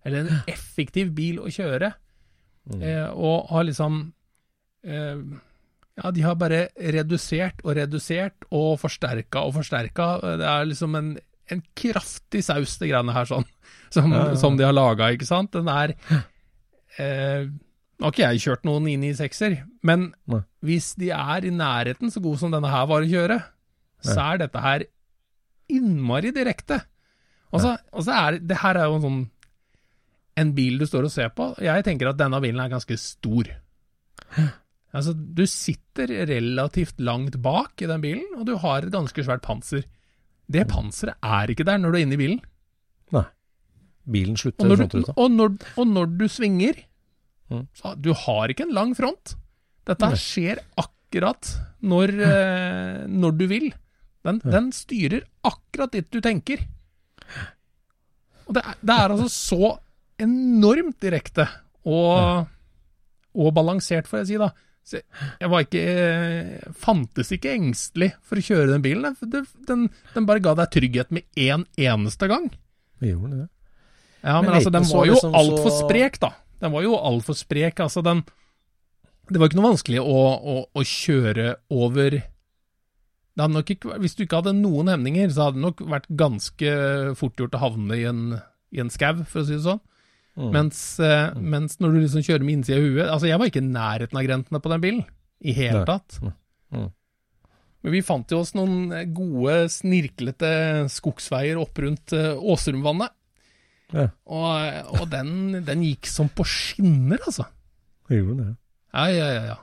Eller en effektiv bil å kjøre. Mm. Eh, og har liksom eh, Ja, de har bare redusert og redusert og forsterka og forsterka. Det er liksom en, en kraftig saus, det greiene her, sånn. Som, Ja, ja, ja. som de har laga, ikke sant. Den er eh, Nå har ikke jeg kjørt noen 996-er, men Nei. hvis de er i nærheten så god som denne her var å kjøre, så er dette her innmari direkte. Og så og så er det her er jo en sånn en bil du står og ser på. Jeg tenker at denne bilen er ganske stor. Altså, du sitter relativt langt bak i den bilen, og du har et ganske svært panser. Det panseret er ikke der når du er inne i bilen. Nei. Bilen Og slutter når i du, frontruta. og når, og når du svinger, Mm. så du har ikke en lang front. Dette Nei. skjer akkurat når, eh, når du vil. Den, den styrer akkurat dit du tenker. Og det er, det er altså så enormt direkte og, og balansert, får jeg si, da. Så jeg var ikke jeg Fantes ikke engstelig for å kjøre den bilen. for Det, den, den bare ga deg trygghet med én eneste gang. Vi gjorde det. Ja, men, Men altså, den var jo liksom så- sprek, da. Den var jo altfor sprek. Altså, den Det var ikke noe vanskelig å, å, å kjøre over det hadde nok ikke, Hvis du ikke hadde noen hemninger, så hadde det nok vært ganske fort gjort å havne i en, i en skau, for å si det sånn. Mm. Mens, uh, mens når du liksom kjører med innsida av huet Altså, jeg var ikke i nærheten av grentene på den bilen. I hele Nei. tatt. Mm. Men vi fant jo oss noen gode, snirklete skogsveier opp rundt eh, Åsrumvannet. Ja. Og, og den, den gikk som på skinner, altså. Gjorde det. Ja, ja, ja. ja.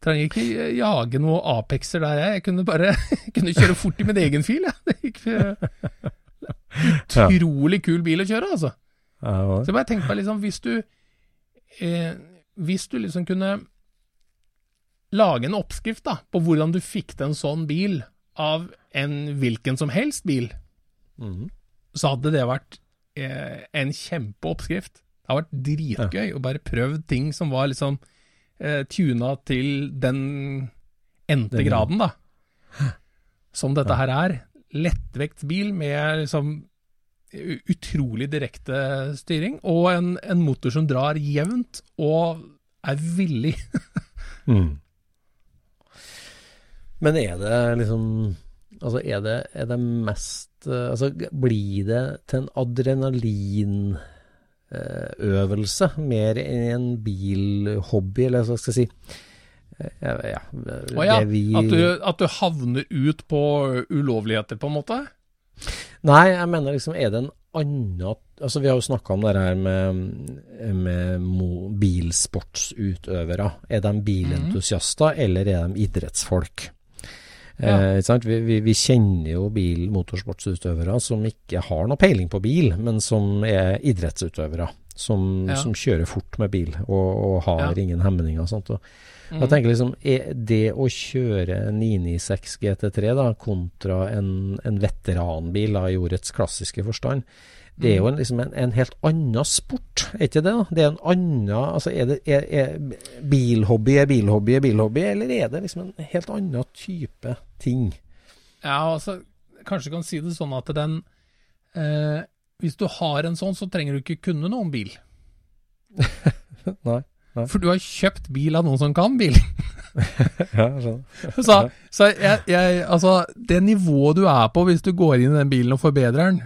Trenger ikke jage noen Apexer der, jeg. Jeg kunne bare kunne kjøre fort i min egen fil, jeg. Det gikk eh, Utrolig kul bil å kjøre, altså. Ja, Så jeg bare tenkte meg liksom, hvis du eh, Hvis du liksom kunne lage en oppskrift da, på hvordan du fikk til en sånn bil av en hvilken som helst bil, mm. så hadde det vært eh, en kjempeoppskrift. Det har vært dritgøy å bare prøve ting som var liksom eh, tuna til den endte Den- graden, da. Som dette her er. Lettvektsbil med liksom utrolig direkte styring, og en, en motor som drar jevnt og er villig. Mm. Men er det liksom Altså, er det, er det mest eh, Altså, blir det til en adrenalinøvelse mer enn en bilhobby, eller hva skal jeg si? Eh, Ja, ja, ja, vi- at, du, at du havner ut på ulovligheter, på en måte. Nei, jeg mener liksom, er det en annen Altså, vi har jo snakka om det her med, med bilsportsutøvere. Er de bilentusiaster, eller er de idrettsfolk? Ja. Eh, sant? Vi, vi, vi kjenner jo bil motorsportsutøvere som ikke har noe peiling på bil, men som er idrettsutøvere. Som, Ja. som kjører fort med bil og, og har Ja. ingen hemninger og sånt. Og, Mm. jeg tenker liksom, er det å kjøre 996 GT3 da, kontra en, en veteranbil da, i ordets klassiske forstand, det er jo en, liksom en, en helt annen sport, er ikke det? da? Det er en annen altså er, det, er, er bilhobby er bilhobby er bilhobby, eller er det liksom en helt annen type ting? Ja, altså, kanskje du kan si det sånn at den eh, Hvis du har en sånn, så trenger du ikke kunne noe om bil. Nei. nei. For du har kjøpt bil av noen som kan bil. Ja, jeg. Så, så jeg, jeg Altså, det nivået du er på hvis du går inn i den bilen og forbedrer den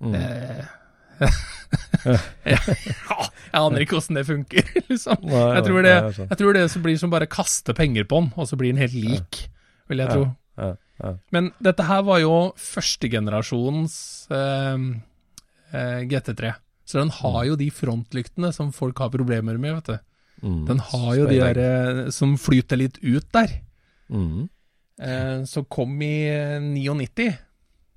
Mm. eh, ja, Jeg aner ikke åssen det funker, liksom. Nei, Jeg tror det, jeg tror det blir som bare kaste penger på den, og så blir den helt lik, vil jeg tro. Men dette her var jo førstegenerasjonens eh, GT3. Så den har jo de frontlyktene som folk har problemer med, vet du. Mm. Den har jo de der eh, som flyter litt ut der. Mm. eh, som kom i eh, 99.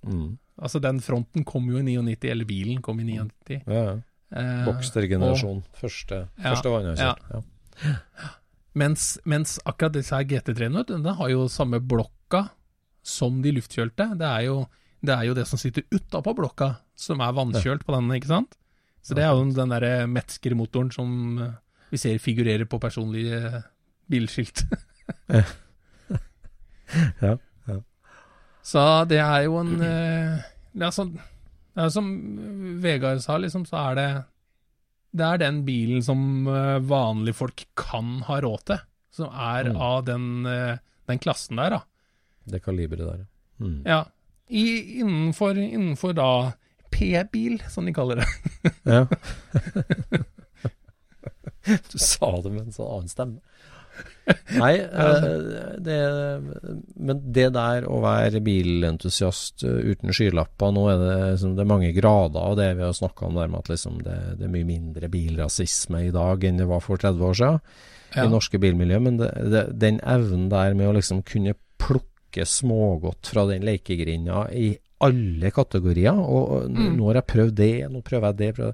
Mm. Altså den fronten kom jo i 99, eller bilen kom i 99. Ja, ja. Eh, Boxster-generasjon. Første, Ja, første vann jeg har sett. Ja. Mens, mens akkurat disse her GT3-ene, den har jo samme blokka som de luftkjølte. Det er jo det, er jo det som sitter utapå blokka, som er vannkjølt på denne, ikke sant? Så det er jo den derre Metzger-motoren som eh, vi ser figurerer på personlige eh, bilskilt. Ja, ja. Så det er jo en eh, det, er sånn, det er som Vegard sa, liksom, så er det Det er den bilen som eh, vanlige folk kan ha råd til, som er Mm. av den, eh, den klassen der, da. Det kaliberet der. Mm. Ja. I, innenfor, innenfor da P-bil, som de kaller det. ja. du sa det med en sånn annen stemme. Nei, eh, det, men det der å være bilentusiast eh, uten skylapper Nå er det, liksom, det er mange grader av det vi har snakka om der med at liksom det, det er mye mindre bilrasisme i dag enn det var for 30 år siden Ja. i norske bilmiljø. Men den evnen der med å liksom kunne plukke smågodt fra den lekegrinda i alle kategorier og, Mm. Nå har jeg prøvd det, nå prøver jeg det. Prøver.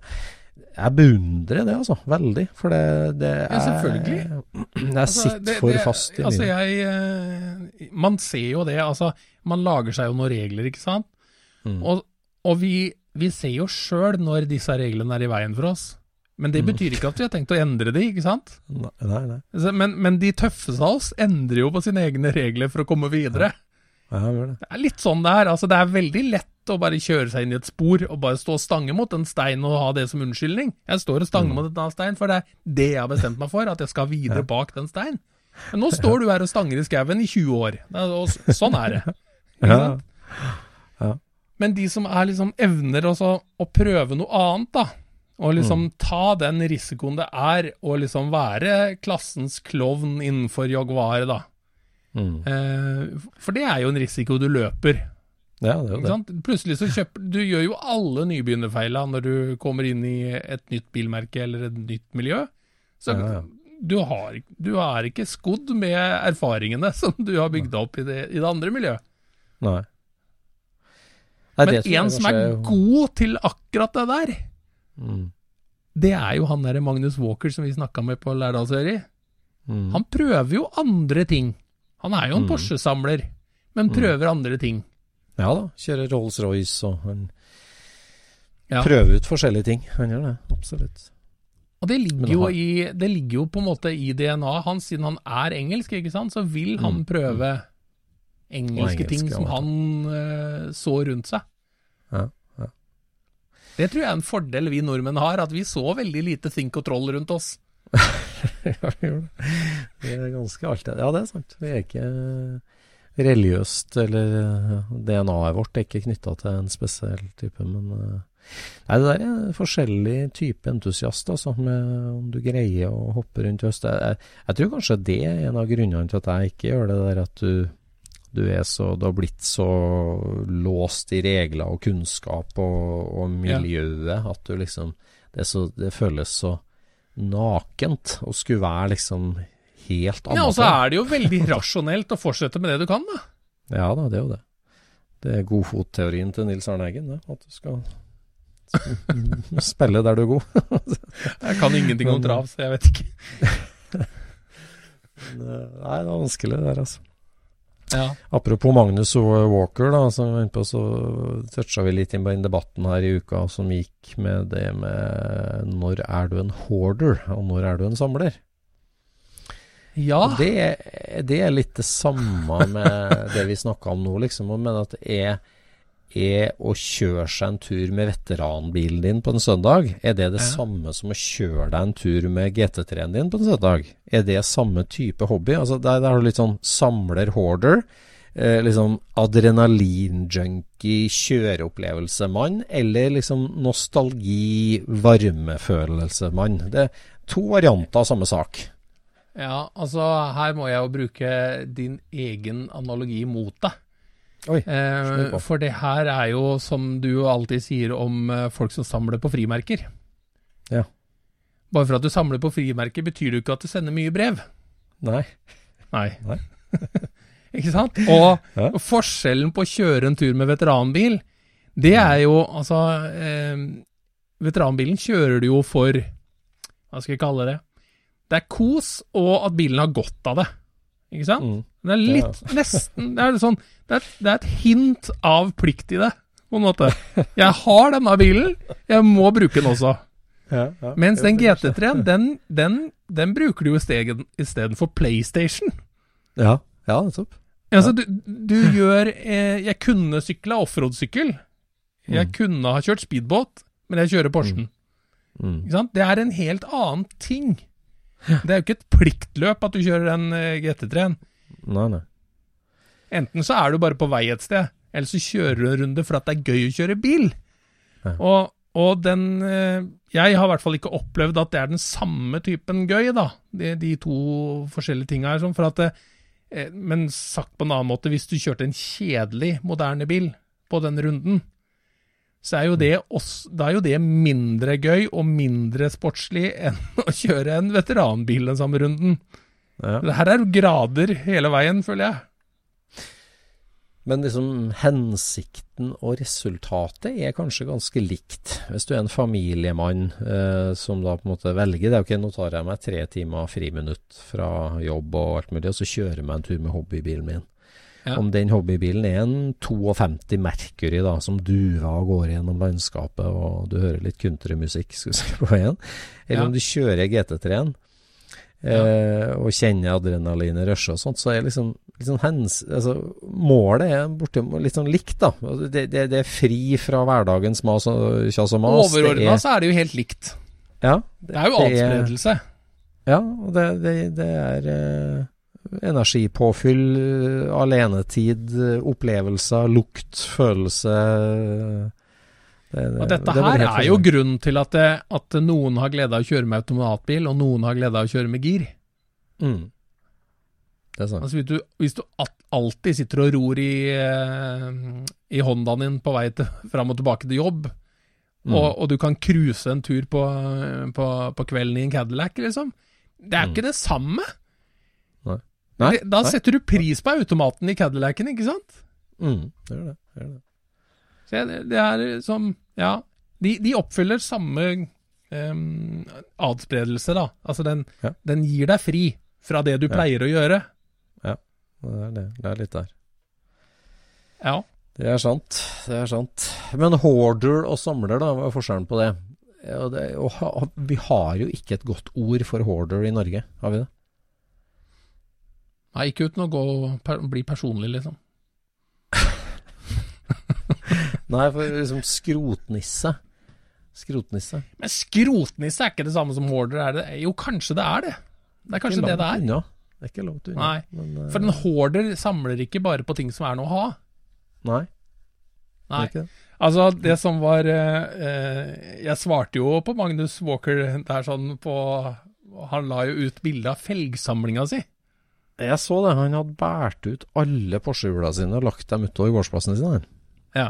Jeg beundrer det, altså. Veldig. For det, det er Ja, selvfølgelig. Jeg Altså, sitter det- for fast i altså, jeg, eh, Man ser jo det, altså. Man lager seg jo noen regler, ikke sant. Mm. Og, og vi, vi ser jo sjøl når disse reglene er i veien for oss. Men det Mm. betyr ikke at vi har tenkt å endre de, ikke sant. Nei, nei. Men, men de tøffeste av oss endrer jo på sine egne regler for å komme videre. Ja, det. Det er litt sånn det er. Altså, det er veldig lett å bare kjøre seg inn i et spor og bare stå og stange mot en stein og ha det som unnskyldning. Jeg står og stanger Mm. mot en annen stein, for det er det jeg har bestemt meg for, at jeg skal videre Ja. bak den steinen. Men nå står du her og stanger i skauen i 20 år. Og sånn er det. Ikke Ja. sant? Men de som er liksom evner også å prøve noe annet, da. Og liksom ta den risikoen det er å liksom være klassens klovn innenfor Jaguar, da. Mm. Eh, for det er jo en risiko du løper. Ja, det er det. Plutselig så kjøper Du gjør jo alle nybegynnerfeila når du kommer inn i et nytt bilmerke eller et nytt miljø. Så Ja, ja. Du, har, du er ikke skodd med erfaringene som du har bygd opp i det, i det andre miljøet. Nei. Nei, Men en som er god til akkurat det der, mm. det er jo han derre Magnus Walker som vi snakka med på Lærdalsøri. Mm. Han prøver jo andre ting. Han er jo en Mm. Porsche-samler, men prøver andre ting. Ja da, kjører Rolls-Royce og han Ja. prøver ut forskjellige ting. Han gjør det, absolutt. Og det ligger, jo i, det ligger jo på en måte i DNA hans, siden han er engelsk, ikke sant, så vil han Mm, prøve engelske engelsk, ting som han uh, så rundt seg. Ja. Det tror jeg er en fordel vi nordmenn har, at vi så veldig lite Think og Troll rundt oss. ja, vi gjorde det. Vi er ganske alltid Ja, det er sant. Vi er ikke religiøst, eller eh, DNA-et vårt er ikke knytta til en spesiell type, men eh, Nei, det der er forskjellig type entusiast, altså, om du greier å hoppe rundt i høst. Jeg, jeg tror kanskje det er en av grunnene til at jeg ikke gjør det der at du du er så, du har blitt så låst i regler og kunnskap og, og miljøet at du liksom det, så, det føles så nakent å skulle være liksom helt Ja, Og så er det jo veldig rasjonelt å fortsette med det du kan, da. Ja da, det er jo det. Det er godfotteorien til Nils Arne Eggen, det. At du skal spille der du er god. Jeg kan ingenting om trav, så jeg vet ikke. Nei, det er vanskelig det der, altså. Ja. Apropos Magnus Walker, da, som vi på, så toucha vi litt inn på den debatten her i uka som gikk med det med når er du en hoarder, og når er du en samler? ja. Det, det er litt det samme med det vi snakka om nå, liksom. Men at det er, er å kjøre seg en tur med veteranbilen din på en søndag, er det det Ja. samme som å kjøre deg en tur med GT3-en din på en søndag? Er det samme type hobby? Altså Der, der har du litt sånn samler-hoarder. Eh, liksom adrenalin-junkie, kjøreopplevelsemann, eller liksom nostalgi-varmefølelsemann. Det er to varianter av samme sak. ja, altså her må jeg jo bruke din egen analogi mot deg. Oi, Eh, for det her er jo, som du alltid sier om eh, folk som samler på frimerker. Ja. Bare for at du samler på frimerker, betyr det jo ikke at du sender mye brev. Nei. Nei. Nei. Ikke sant? Og Ja. forskjellen på å kjøre en tur med veteranbil, det er jo altså eh, Veteranbilen kjører du jo for Hva skal jeg kalle det? Det er kos, og at bilen har godt av det. Ikke sant? Mm. Det er litt Nesten Det er sånn det er, det er et hint av plikt i det, på en måte. Jeg har denne bilen, jeg må bruke den også. Ja, ja. Mens den GT3-en, den, den, den bruker du istedenfor PlayStation. Ja, ja nettopp. Altså, du, du gjør eh, Jeg kunne sykla offroad-sykkel. Jeg Mm. kunne ha kjørt speedbåt, men jeg kjører Porschen. Mm. Ikke sant? Det er en helt annen ting. Det er jo ikke et pliktløp at du kjører den eh, GT3-en. Nei, nei. Enten så er du bare på vei et sted, eller så kjører du en runde for at det er gøy å kjøre bil. Ja. Og, og den eh, Jeg har i hvert fall ikke opplevd at det er den samme typen gøy, da. De, de to forskjellige tinga her. Sånn, for at eh, men sagt på en annen måte, hvis du kjørte en kjedelig, moderne bil på den runden, så er jo det, også, da er jo det mindre gøy og mindre sportslig enn å kjøre en veteranbil den samme runden. Ja. Det her er grader hele veien, føler jeg. Men liksom hensikten og resultatet er kanskje ganske likt. Hvis du er en familiemann eh, som da på en måte velger det, ok, nå tar jeg meg tre timer friminutt fra jobb og alt mulig, og så kjører jeg meg en tur med hobbybilen min. Ja. Om den hobbybilen er en 52 Mercury da, som duver og går gjennom landskapet, og du hører litt countrymusikk si, på veien, eller Ja. om du kjører GT3-en eh, og kjenner adrenalinet rushe og sånt, så er liksom, liksom hens, altså, målet er borte, litt sånn likt, da. Altså, Det, det, det er fri fra hverdagens mas og kjas og mas. Overordna er- så er det jo helt likt. Ja, Det er jo Det er- adspredelse. ja, og det, det, det er eh, energipåfyll, alenetid, opplevelser, lukt, følelse det, det, Og dette det her er jo grunnen til at, det, at noen har glede av å kjøre med automatbil, og noen har glede av å kjøre med gir. mm. Det er sant. Altså Hvis du, hvis du alltid sitter og ror i, eh, i Hondaen din på vei til, fram og tilbake til jobb, Mm. og, og du kan cruise en tur på, på, på kvelden i en Cadillac, liksom Det er jo Mm. ikke det samme. Nei, da nei. setter du pris på automaten i Cadillacen, ikke sant? Mm. Det gjør det. det, gjør det. Så det, det er som Ja. De, de oppfyller samme um, adspredelse, da. Altså, den, Ja. den gir deg fri fra det du Ja. pleier å gjøre. Det er, det. det er litt der. Ja. Det er sant. Det er sant. Men hoarder og samler, da, hva er forskjellen på det? Ja, det og vi har jo ikke et godt ord for hoarder i Norge, har vi det? Nei, ikke uten å gå, per, bli personlig, liksom. Nei, for liksom skrotnisse. Skrotnisse. Men skrotnisse er ikke det samme som hoarder, er det? Jo, kanskje det er det. Det er kanskje det det er. Unna. Det er ikke langt unna. Nei, Men, uh... For en hoarder samler ikke bare på ting som er noe å ha. Nei, Nei. det. Altså, det som var eh, eh, Jeg svarte jo på Magnus Walker der sånn på Han la jo ut bilde av felgsamlinga si. Jeg så det. Han hadde båret ut alle Porsche-hjula sine og lagt dem utover gårdsplassen sine. Ja.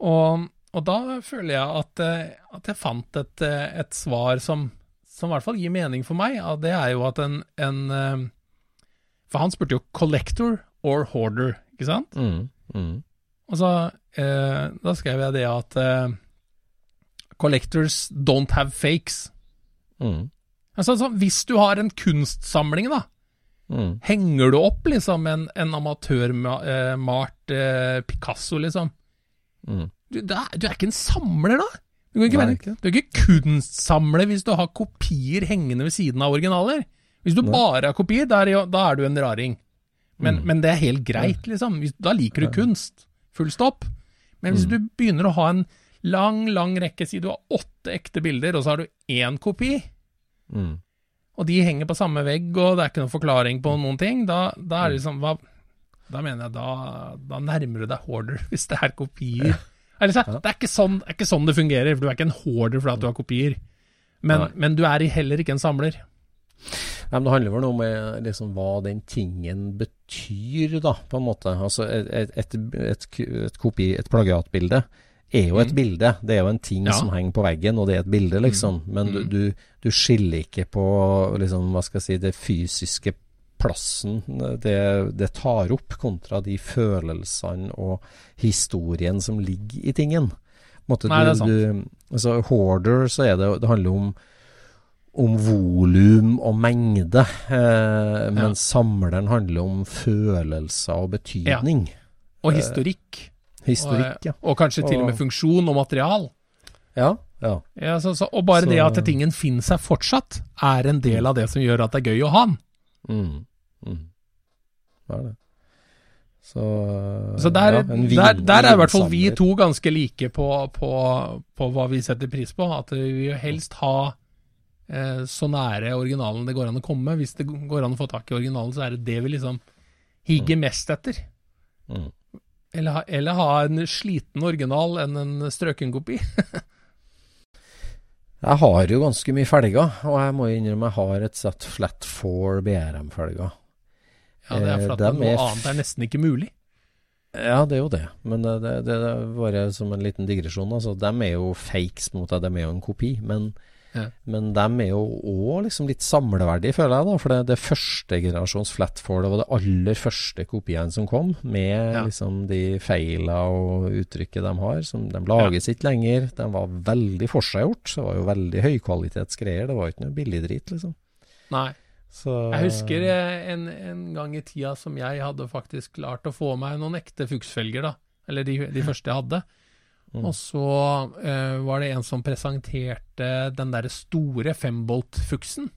Og, og da føler jeg at, eh, at jeg fant et, eh, et svar som, som i hvert fall gir mening for meg. og Det er jo at en, en eh, For han spurte jo 'collector or hoarder', ikke sant? Mm, mm, Og så eh, Da skrev jeg det at eh, 'collectors don't have fakes'. mm, Altså, altså, hvis du har en kunstsamling, da, mm. henger du opp liksom en, en amatørmalt eh, Picasso, liksom? Mm. Du, da, du er ikke en samler, da? Du, ikke Nei, ikke. du er ikke kunstsamler hvis du har kopier hengende ved siden av originaler. Hvis du Nei. bare har kopier, da er, da er du en raring. Men, Mm. men det er helt greit, liksom. Hvis, da liker du kunst. Full stopp. Men hvis Mm. du begynner å ha en lang, lang rekke, si du har åtte ekte bilder, og så har du én kopi, Mm. Og de henger på samme vegg, og det er ikke noen forklaring på noen ting, da, da er det liksom hva, Da mener jeg da, da nærmer du deg hoarder, hvis det er kopier. Eller, så, det, er ikke sånn, det er ikke sånn det fungerer, for du er ikke en hoarder fordi du har kopier. Men, men du er heller ikke en samler. Nei, men det handler vel om eh, liksom, hva den tingen betyr, da, på en måte. Altså, et, et, et, et plagiatbilde er jo et Mm. bilde. Det er jo en ting Ja. som henger på veggen, og det er et bilde, liksom. Men du, Mm. du, du skiller ikke på liksom, hva skal jeg si, det fysiske plassen det, det tar opp, kontra de følelsene og historien som ligger i tingen. Måte, Nei, det er sant. Du, altså, Hoarder, så er det Det handler om om volum og mengde, eh, mens samleren handler om følelser og betydning. Og historikk. Historikk, ja. Og, og kanskje til og med funksjon og material. Ja, ja. Ja, så, så, og bare Så- det at tingen finner seg fortsatt, er en del av det som gjør at det er gøy å ha den. Mm, mm. Det er det. Så, Så der, ja, vin- der, der er i hvert fall vi to ganske like på, på, på hva vi setter pris på. At vi vil helst ha eh, så nære originalen det går an å komme. Hvis det går an å få tak i originalen, så er det det vi liksom higger mest etter. Mm. Eller, ha- eller ha en sliten original enn en strøken kopi. Jeg har jo ganske mye felger, og jeg må innrømme jeg har et sett Flat 4 BRM-felger. Ja, det er Eh, for at noe er annet er nesten ikke mulig. Ja, det er jo det, men det, det, det er bare som en liten digresjon. Altså, de er jo fakes, mot deg, de er jo en kopi, men, Ja. men de er jo òg liksom litt samleverdige, føler jeg. da, For det, det første generasjons flatfall, det var det aller første kopiene som kom, med Ja. liksom de feila og uttrykket de har. som De lages ikke lenger. De var veldig forseggjort, det var jo veldig høykvalitetsgreier. Det var jo ikke noe billigdrit, liksom. Nei. Så, Jeg husker eh, en, en gang i tida som jeg hadde faktisk klart å få meg noen ekte fuksfelger, da. Eller de, de første jeg hadde. Mm. Og så eh, var det en som presenterte den derre store fembolt-fuksen.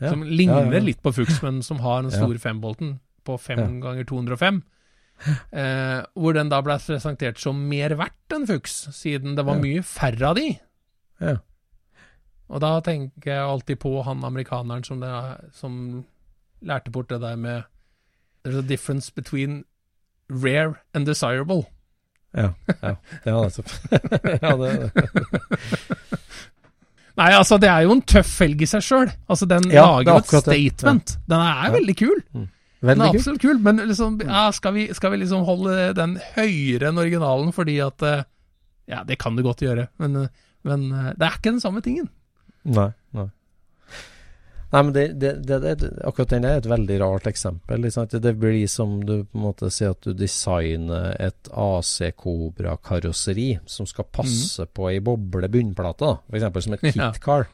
ja. Som ligner Ja, ja, litt på fuks, men som har den store fembolten på 5 ganger 205. Eh, hvor den da ble presentert som mer verdt enn fuks, siden det var mye færre av de. Ja. Og da tenker jeg alltid på han amerikaneren som, det, som lærte bort det der med There's a difference between rare and desirable. Ja, ja, ja nettopp. ja, det det. Nei, altså, det er jo en tøff felg i seg sjøl. Altså, den Ja, lager er jo et statement. Ja. Den er veldig kul. Den Veldig er absolutt kul, men liksom, ja, skal, vi, skal vi liksom holde den høyere enn originalen fordi at eh, Ja, det kan du godt gjøre, men, eh, men eh, det er ikke den samme tingen. Nei, nei. Men det, det, det, akkurat den er et veldig rart eksempel. Liksom. Det blir som du på en måte sier at du designer et AC Cobra-karosseri som skal passe på ei boble bunnplate, f.eks. som et Mhm. Ja.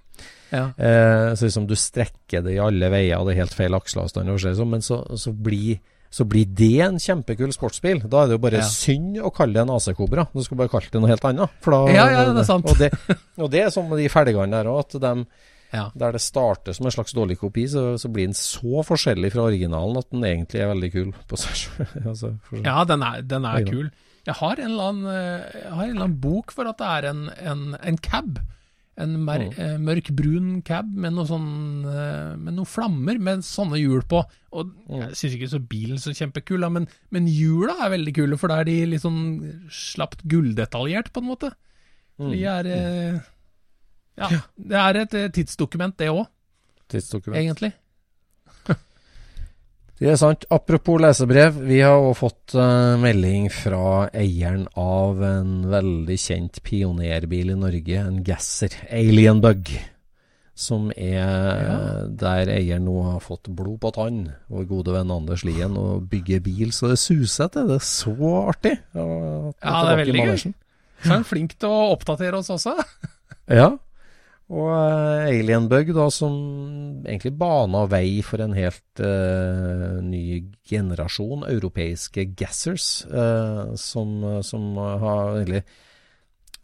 Ja. Eh, så liksom du strekker det i alle veier, det er helt feil aksleavstand, sånn, men så, så, blir, så blir det en kjempekul sportsbil. Da er det jo bare Ja. synd å kalle det en AC Cobra. Du skal bare kalle det noe helt annet. Da, Ja, ja, det er sant. Og det, og det er sånn med de felgene der òg, at de Ja. der det starter som en slags dårlig kopi, så, så blir den så forskjellig fra originalen at den egentlig er veldig kul på seg sjøl. altså, Ja, den er, den er kul. Jeg har, annen, eh, jeg har en eller annen bok for at det er en, en, en cab. En mer, Mm. mørk mørkbrun cab med noe sånn eh, Med noen flammer med sånne hjul på. Og Mm. Jeg syns ikke så bilen så kjempekul, men, men hjula er veldig kule, for da er de litt sånn slapt gulldetaljert, på en måte. Mm. De er eh, Ja, det er et eh, tidsdokument, det òg, Tidsdokument. egentlig. Det er sant. Apropos lesebrev, vi har òg fått uh, melding fra eieren av en veldig kjent pionerbil i Norge, en Gasser, Alien Bug. Som er Ja. der eieren nå har fått blod på tann, vår gode venn Anders Lien, og bygger bil så det suser til. Det er så artig. Ja, det er veldig gøy. Så er han flink til å oppdatere oss også. Ja. Og Alienbug, Alien Bug, da, som egentlig bana vei for en helt uh, ny generasjon europeiske gassers, uh, som, som har egentlig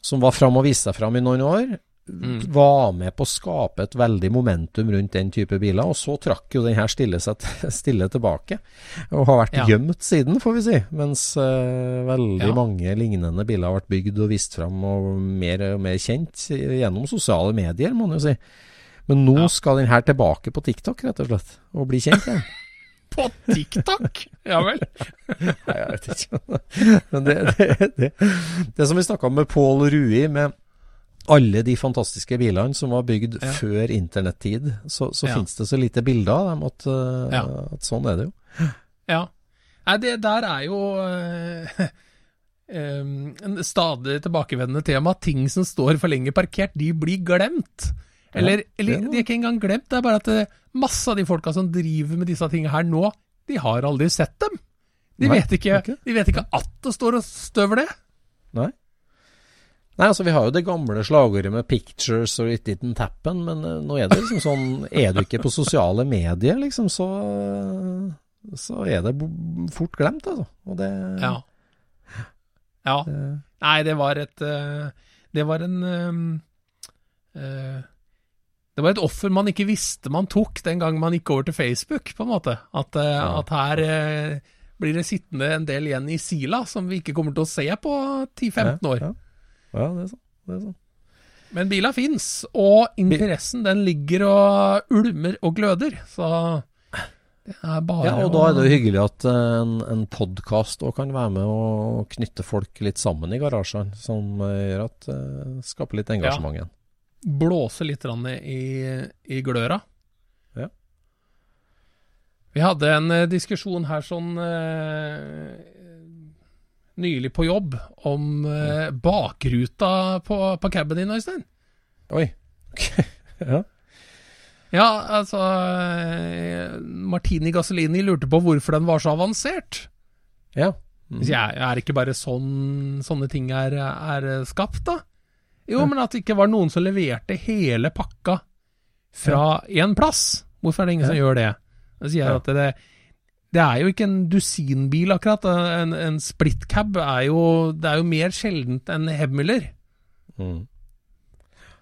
Som var fram og viste seg fram i noen år. Mm. Var med på å skape et veldig momentum rundt den type biler, og så trakk jo den her stille, stille tilbake. Og har vært Ja. gjemt siden, får vi si. Mens uh, veldig Ja. mange lignende biler har vært bygd og vist fram og mer og mer kjent gjennom sosiale medier, må man jo si. Men nå Ja. skal den her tilbake på TikTok, rett og slett, og bli kjent igjen. På TikTok! Ja vel. Nei, jeg vet ikke. Men det, det, det, det som vi snakka om med Pål Rui, med alle de fantastiske bilene som var bygd Ja. før internettid, så, så Ja. finnes det så lite bilder av dem at, uh, Ja. at sånn er det jo. Ja. Nei, det der er jo eh, em, en stadig tilbakevendende tema. Ting som står for lenge parkert, de blir glemt. Eller, eller er de er ikke engang glemt, det er bare at eh, masse av de folka som driver med disse tingene her nå, de har aldri sett dem. De, Nei, vet, ikke, okay. de vet ikke at det står og støver det. Nei. Nei, altså Vi har jo det gamle slagordet med 'pictures or it didn't happen', men eh, nå er det liksom sånn Er du ikke på sosiale medier, liksom, så, så er det fort glemt, altså. Og det, Ja. ja. det Nei, det var et eh, Det var en eh, Det var et offer man ikke visste man tok den gang man gikk over til Facebook, på en måte. At, eh, at her eh, blir det sittende en del igjen i sila som vi ikke kommer til å se på 10-15 år. Ja, ja det er sånn. Det er sånn. Men bila fins, og interessen den ligger og ulmer og gløder. Så det er bare Ja, og da er det jo hyggelig at en, en podkast òg kan være med og knytte folk litt sammen i garasjene, som gjør at uh, skaper litt engasjement igjen. Ja. blåse litt i, i gløra. Ja. Vi hadde en eh, diskusjon her sånn eh, nylig på jobb om eh, bakruta på, på caben din, Øystein. Oi. ja. Ja, altså eh, Martini Gasolini lurte på hvorfor den var så avansert. ja. Mm. Jeg, er ikke bare sånn sånne ting er, er skapt, da? Jo, men at det ikke var noen som leverte hele pakka fra én plass. Hvorfor er det ingen som gjør det? Da sier jeg Ja. at det, det er jo ikke en dusinbil, akkurat. En, en split cab er jo, det er jo mer sjeldent enn Hemmeler. Mm.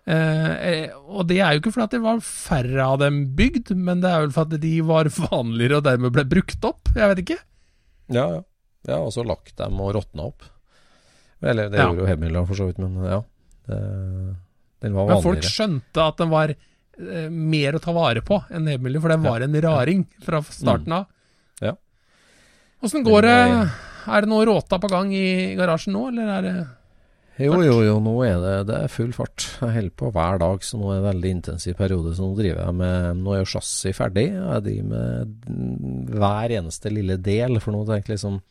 Eh, eh, og det er jo ikke fordi det var færre av dem bygd, men det er vel fordi de var vanligere og dermed ble brukt opp. Jeg vet ikke. Ja, ja. Ja, og så lagt dem og råtna opp. Eller det Ja. gjorde jo Hemmeland for så vidt, men ja. Det, den var vanligere. Men folk skjønte at den var eh, mer å ta vare på enn Hebmiller, for den Ja, var en raring fra starten av. Åssen går det? Er det noe råta på gang i garasjen nå, eller er det Jo, jo, jo, nå er det, det er full fart. Jeg holder på hver dag, så nå er det en veldig intensiv periode. Så nå driver jeg med Nå er jo chassis ferdig. Jeg driver med hver eneste lille del, for nå tenker jeg liksom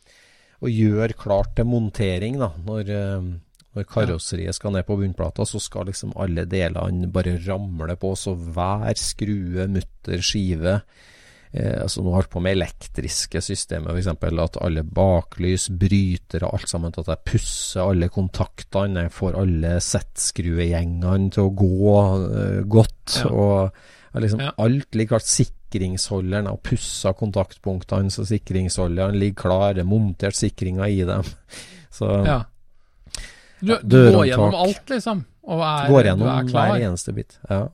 å gjøre klart til montering, da. Når, eh, når karosseriet skal ned på bunnplata, så skal liksom alle delene bare ramle på. Så hver skrue, mutter, skive eh, altså Nå holdt på med elektriske systemer, f.eks. At alle baklys, brytere, alt sammen. At jeg pusser alle kontaktene. Jeg får alle settskruegjengene til å gå eh, godt. Ja. Og liksom Ja. alt ligger klart. Sikringsholderen har pussa kontaktpunktene, så sikringsholderne ligger klare. Montert sikringer i dem. Så Ja. Du, du går gjennom alt, liksom? Og er, går du gjennom er klar? hver eneste bit. Ja.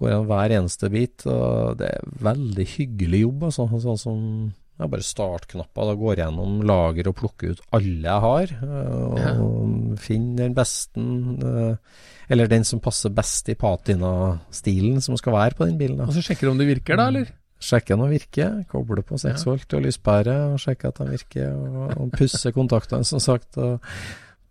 Går gjennom hver eneste bit, og det er veldig hyggelig jobb, altså. Sånn som ja, bare startknapper. Da går jeg gjennom lager og plukker ut alle jeg har, Og og finner den beste øh, Eller den som passer best i patina-stilen som skal være på den bilen. Da. Og så sjekker du om det virker, da, eller? Sjekker om det virker, kobler på 6 volt og lyspære og sjekker at de virker, og, og pusser kontaktene, som sagt. og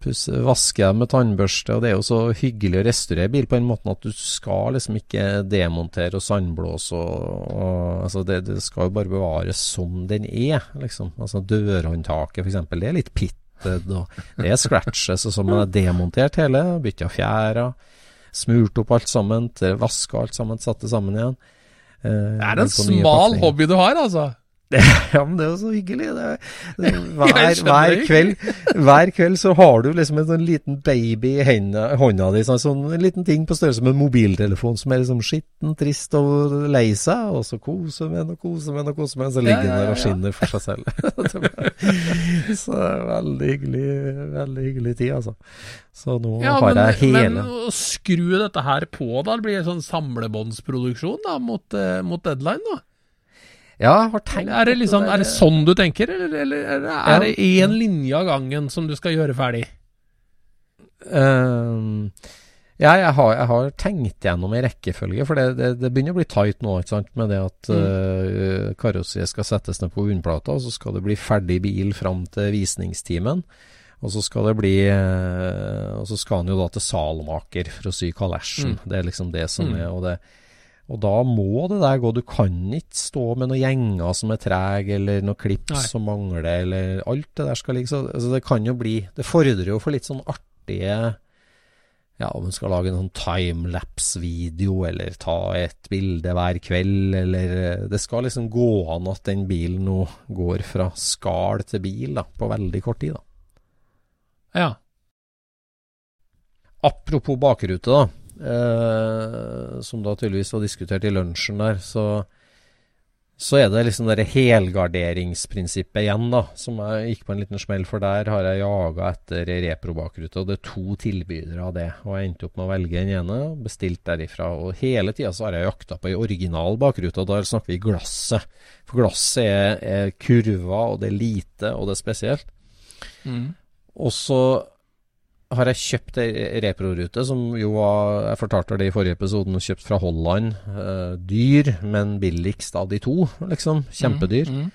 pusse, vaske dem med tannbørste, og det er jo så hyggelig å restaurere bil på den måten at du skal liksom ikke demontere og sandblåse og, og altså det, det skal jo bare bevares som den er, liksom. Altså dørhåndtaket eksempel, det er litt pitted, og det er scratches, og så man har demontert hele, bytta fjæra, smurt opp alt sammen, vaska alt sammen, satt det sammen igjen. Eh, Det er en smal hobby du har, altså. Ja, men det er jo så hyggelig. Det, det, hver, hver, kveld, hver kveld så har du liksom en sånn liten baby i hendene, hånda di. Sånn, sånn en liten ting på størrelse med en mobiltelefon som er liksom skitten, trist og lei seg. Og så koser med den og koser med den og koser med den, så ligger den ja, der ja, og skinner for seg selv. så det er veldig hyggelig, veldig hyggelig tid, altså. Så nå Ja, har men, jeg hele men å skru dette her på, da? Det blir en sånn samlebåndsproduksjon da, mot, eh, mot deadline, da? Ja, har tenkt Er det, liksom, er det sånn du tenker, eller, eller, er det én linje av gangen som du skal gjøre ferdig? Um, ja, jeg har, jeg har tenkt gjennom i rekkefølge, for det, det, det begynner å bli tight nå, ikke sant, med det at Mm. uh, karosseriet skal settes ned på bunnplata, og så skal det bli ferdig bil fram til visningstimen. Og så skal det bli uh, Og så skal han jo da til salmaker for å sy kalesjen. Mm. Det er liksom det som Mm. er og, det, og da må det der gå. Du kan ikke stå med noen gjenger som er trege, eller noen klips Nei. som mangler, eller alt det der skal ligge så altså Det kan jo bli Det fordrer jo for litt sånn artige ja, om du skal lage en sånn timelapse-video, eller ta et bilde hver kveld, eller eh, Det skal liksom gå an at den bilen nå går fra skall til bil da, på veldig kort tid. da. Ja. Apropos bakrute, da. Eh, som da tydeligvis var diskutert i lunsjen der, så, så er det liksom det helgarderingsprinsippet igjen, da. Som jeg gikk på en liten smell, for der har jeg jaga etter repro-bakrute. Og det er to tilbydere av det. Og jeg endte opp med å velge den ene, bestilt derifra. Og hele tida så har jeg jakta på ei original bakrute, og da snakker vi glasset. For glasset er, er kurva, og det er lite, og det er spesielt. Mm. Og så har jeg kjøpt ei reprorute som jo var Jeg fortalte det i forrige episoden, kjøpt fra Holland. Uh, dyr, men billigst av de to, liksom. Kjempedyr. Mm.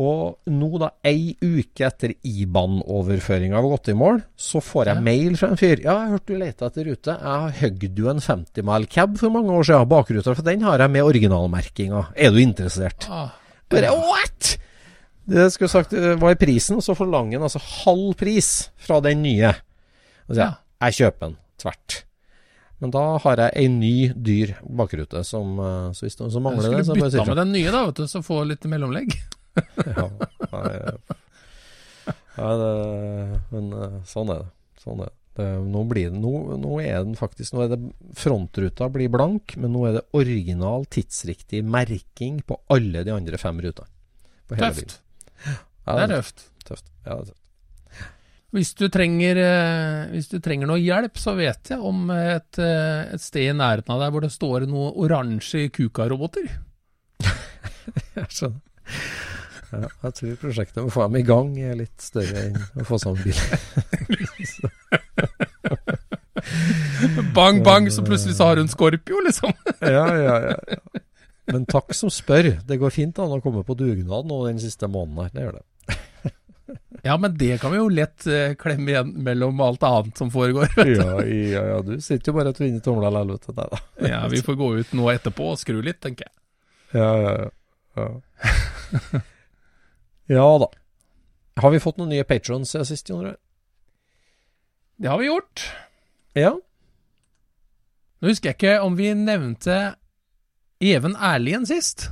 Og nå, da, ei uke etter IBAN-overføringa var gått i mål, så får jeg Ja. mail fra en fyr. Ja, jeg hørte du leita etter rute. Jeg har høgd jo en 50 mile cab for mange år siden, bakruta, for den har jeg med originalmerkinga. Er du interessert? Ah. Bare what?! Det skulle sagt eh, var i prisen, så forlanger han altså halv pris fra den nye. Og sier Ja. jeg kjøper den tvert. Men da har jeg ei ny, dyr bakrute som eh, Så hvis det noen mangler det, så bare si ifra. med den nye, da, vet du, så få litt mellomlegg. Ja, nei, det, men eh, sånn er det. Sånn er det. det. Nå blir det nå, nå er den faktisk Nå er det Frontruta blir blank, men nå er det original, tidsriktig merking på alle de andre fem rutene. Tøft. Ja, Det er tøft. tøft. Ja, det er tøft. Hvis du, trenger, eh, hvis du trenger noe hjelp, så vet jeg om et, eh, et sted i nærheten av deg hvor det står noen oransje Kuka-roboter. Jeg skjønner. Ja, jeg tror prosjektet med å få dem i gang er litt større enn å få sammen bil. Bang, bang, så plutselig så har hun Skorpio, Scorpio, liksom. ja, ja, ja, ja. Men takk som spør. Det går fint an å komme på dugnad nå den siste måneden her. Det gjør det. Ja, men det kan vi jo lett eh, klemme igjen mellom alt annet som foregår. Ja, ja, ja. Du sitter jo bare og tvinner tomla vet du. Nei da. Ja, vi får gå ut nå etterpå og skru litt, tenker jeg. Ja, ja, ja. Ja, ja da. Har vi fått noen nye patrons siden sist, Jon Røe? Det har vi gjort. Ja. Nå husker jeg ikke om vi nevnte Even Erlien sist.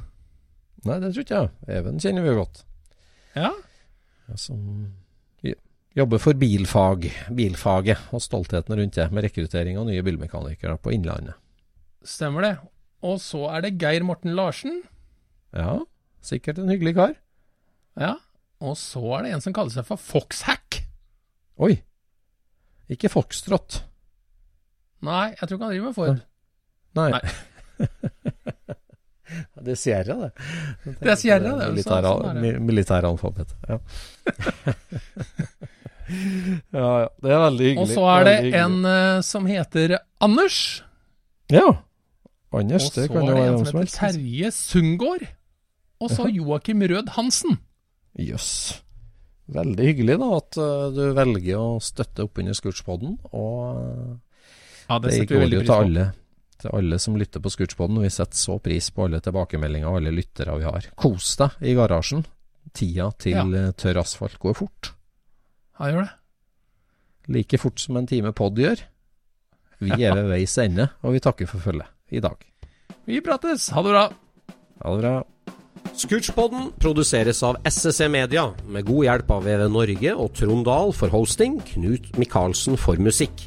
Nei, det tror ikke jeg. Even kjenner vi jo godt. Ja, Som jobber for bilfag, bilfaget og stoltheten rundt det, med rekruttering av nye bilmekanikere på Innlandet. stemmer det. Og så er det Geir Morten Larsen. Ja, sikkert en hyggelig kar. Ja. Og så er det en som kaller seg for Foxhack. Oi. Ikke Foxtrot. Nei, jeg tror ikke han driver med Ford. Nei. Nei. det er Sierra, det. Det er Sierra, det. Militær, sånn, sånn er det. mi- Militæralfabet. Ja. ja, ja. Det er veldig hyggelig. Og så er det en uh, som heter Anders. Ja. Anders, det kan jo være noe som helst. Og så er det en som heter. Terje Sundgaard. Og så Joakim Rød Hansen. Jøss. Veldig hyggelig da at uh, du velger å støtte opp under Scootspoden. Og uh, Ja, det det går jo til alle, til alle som lytter på Scootspoden. Vi setter så pris på alle tilbakemeldinger og alle lyttere vi har. Kos deg i garasjen. Tida til Ja. uh, tørr asfalt går fort. Ja, gjør det. Like fort som en time pod gjør. Vi er ved veis ende, og vi takker for følget i dag. Vi prates. Ha det bra. Ha det bra. Scootspodden produseres av SSC Media, med god hjelp av VV Norge og Trond Dahl for hosting, Knut Micaelsen for musikk.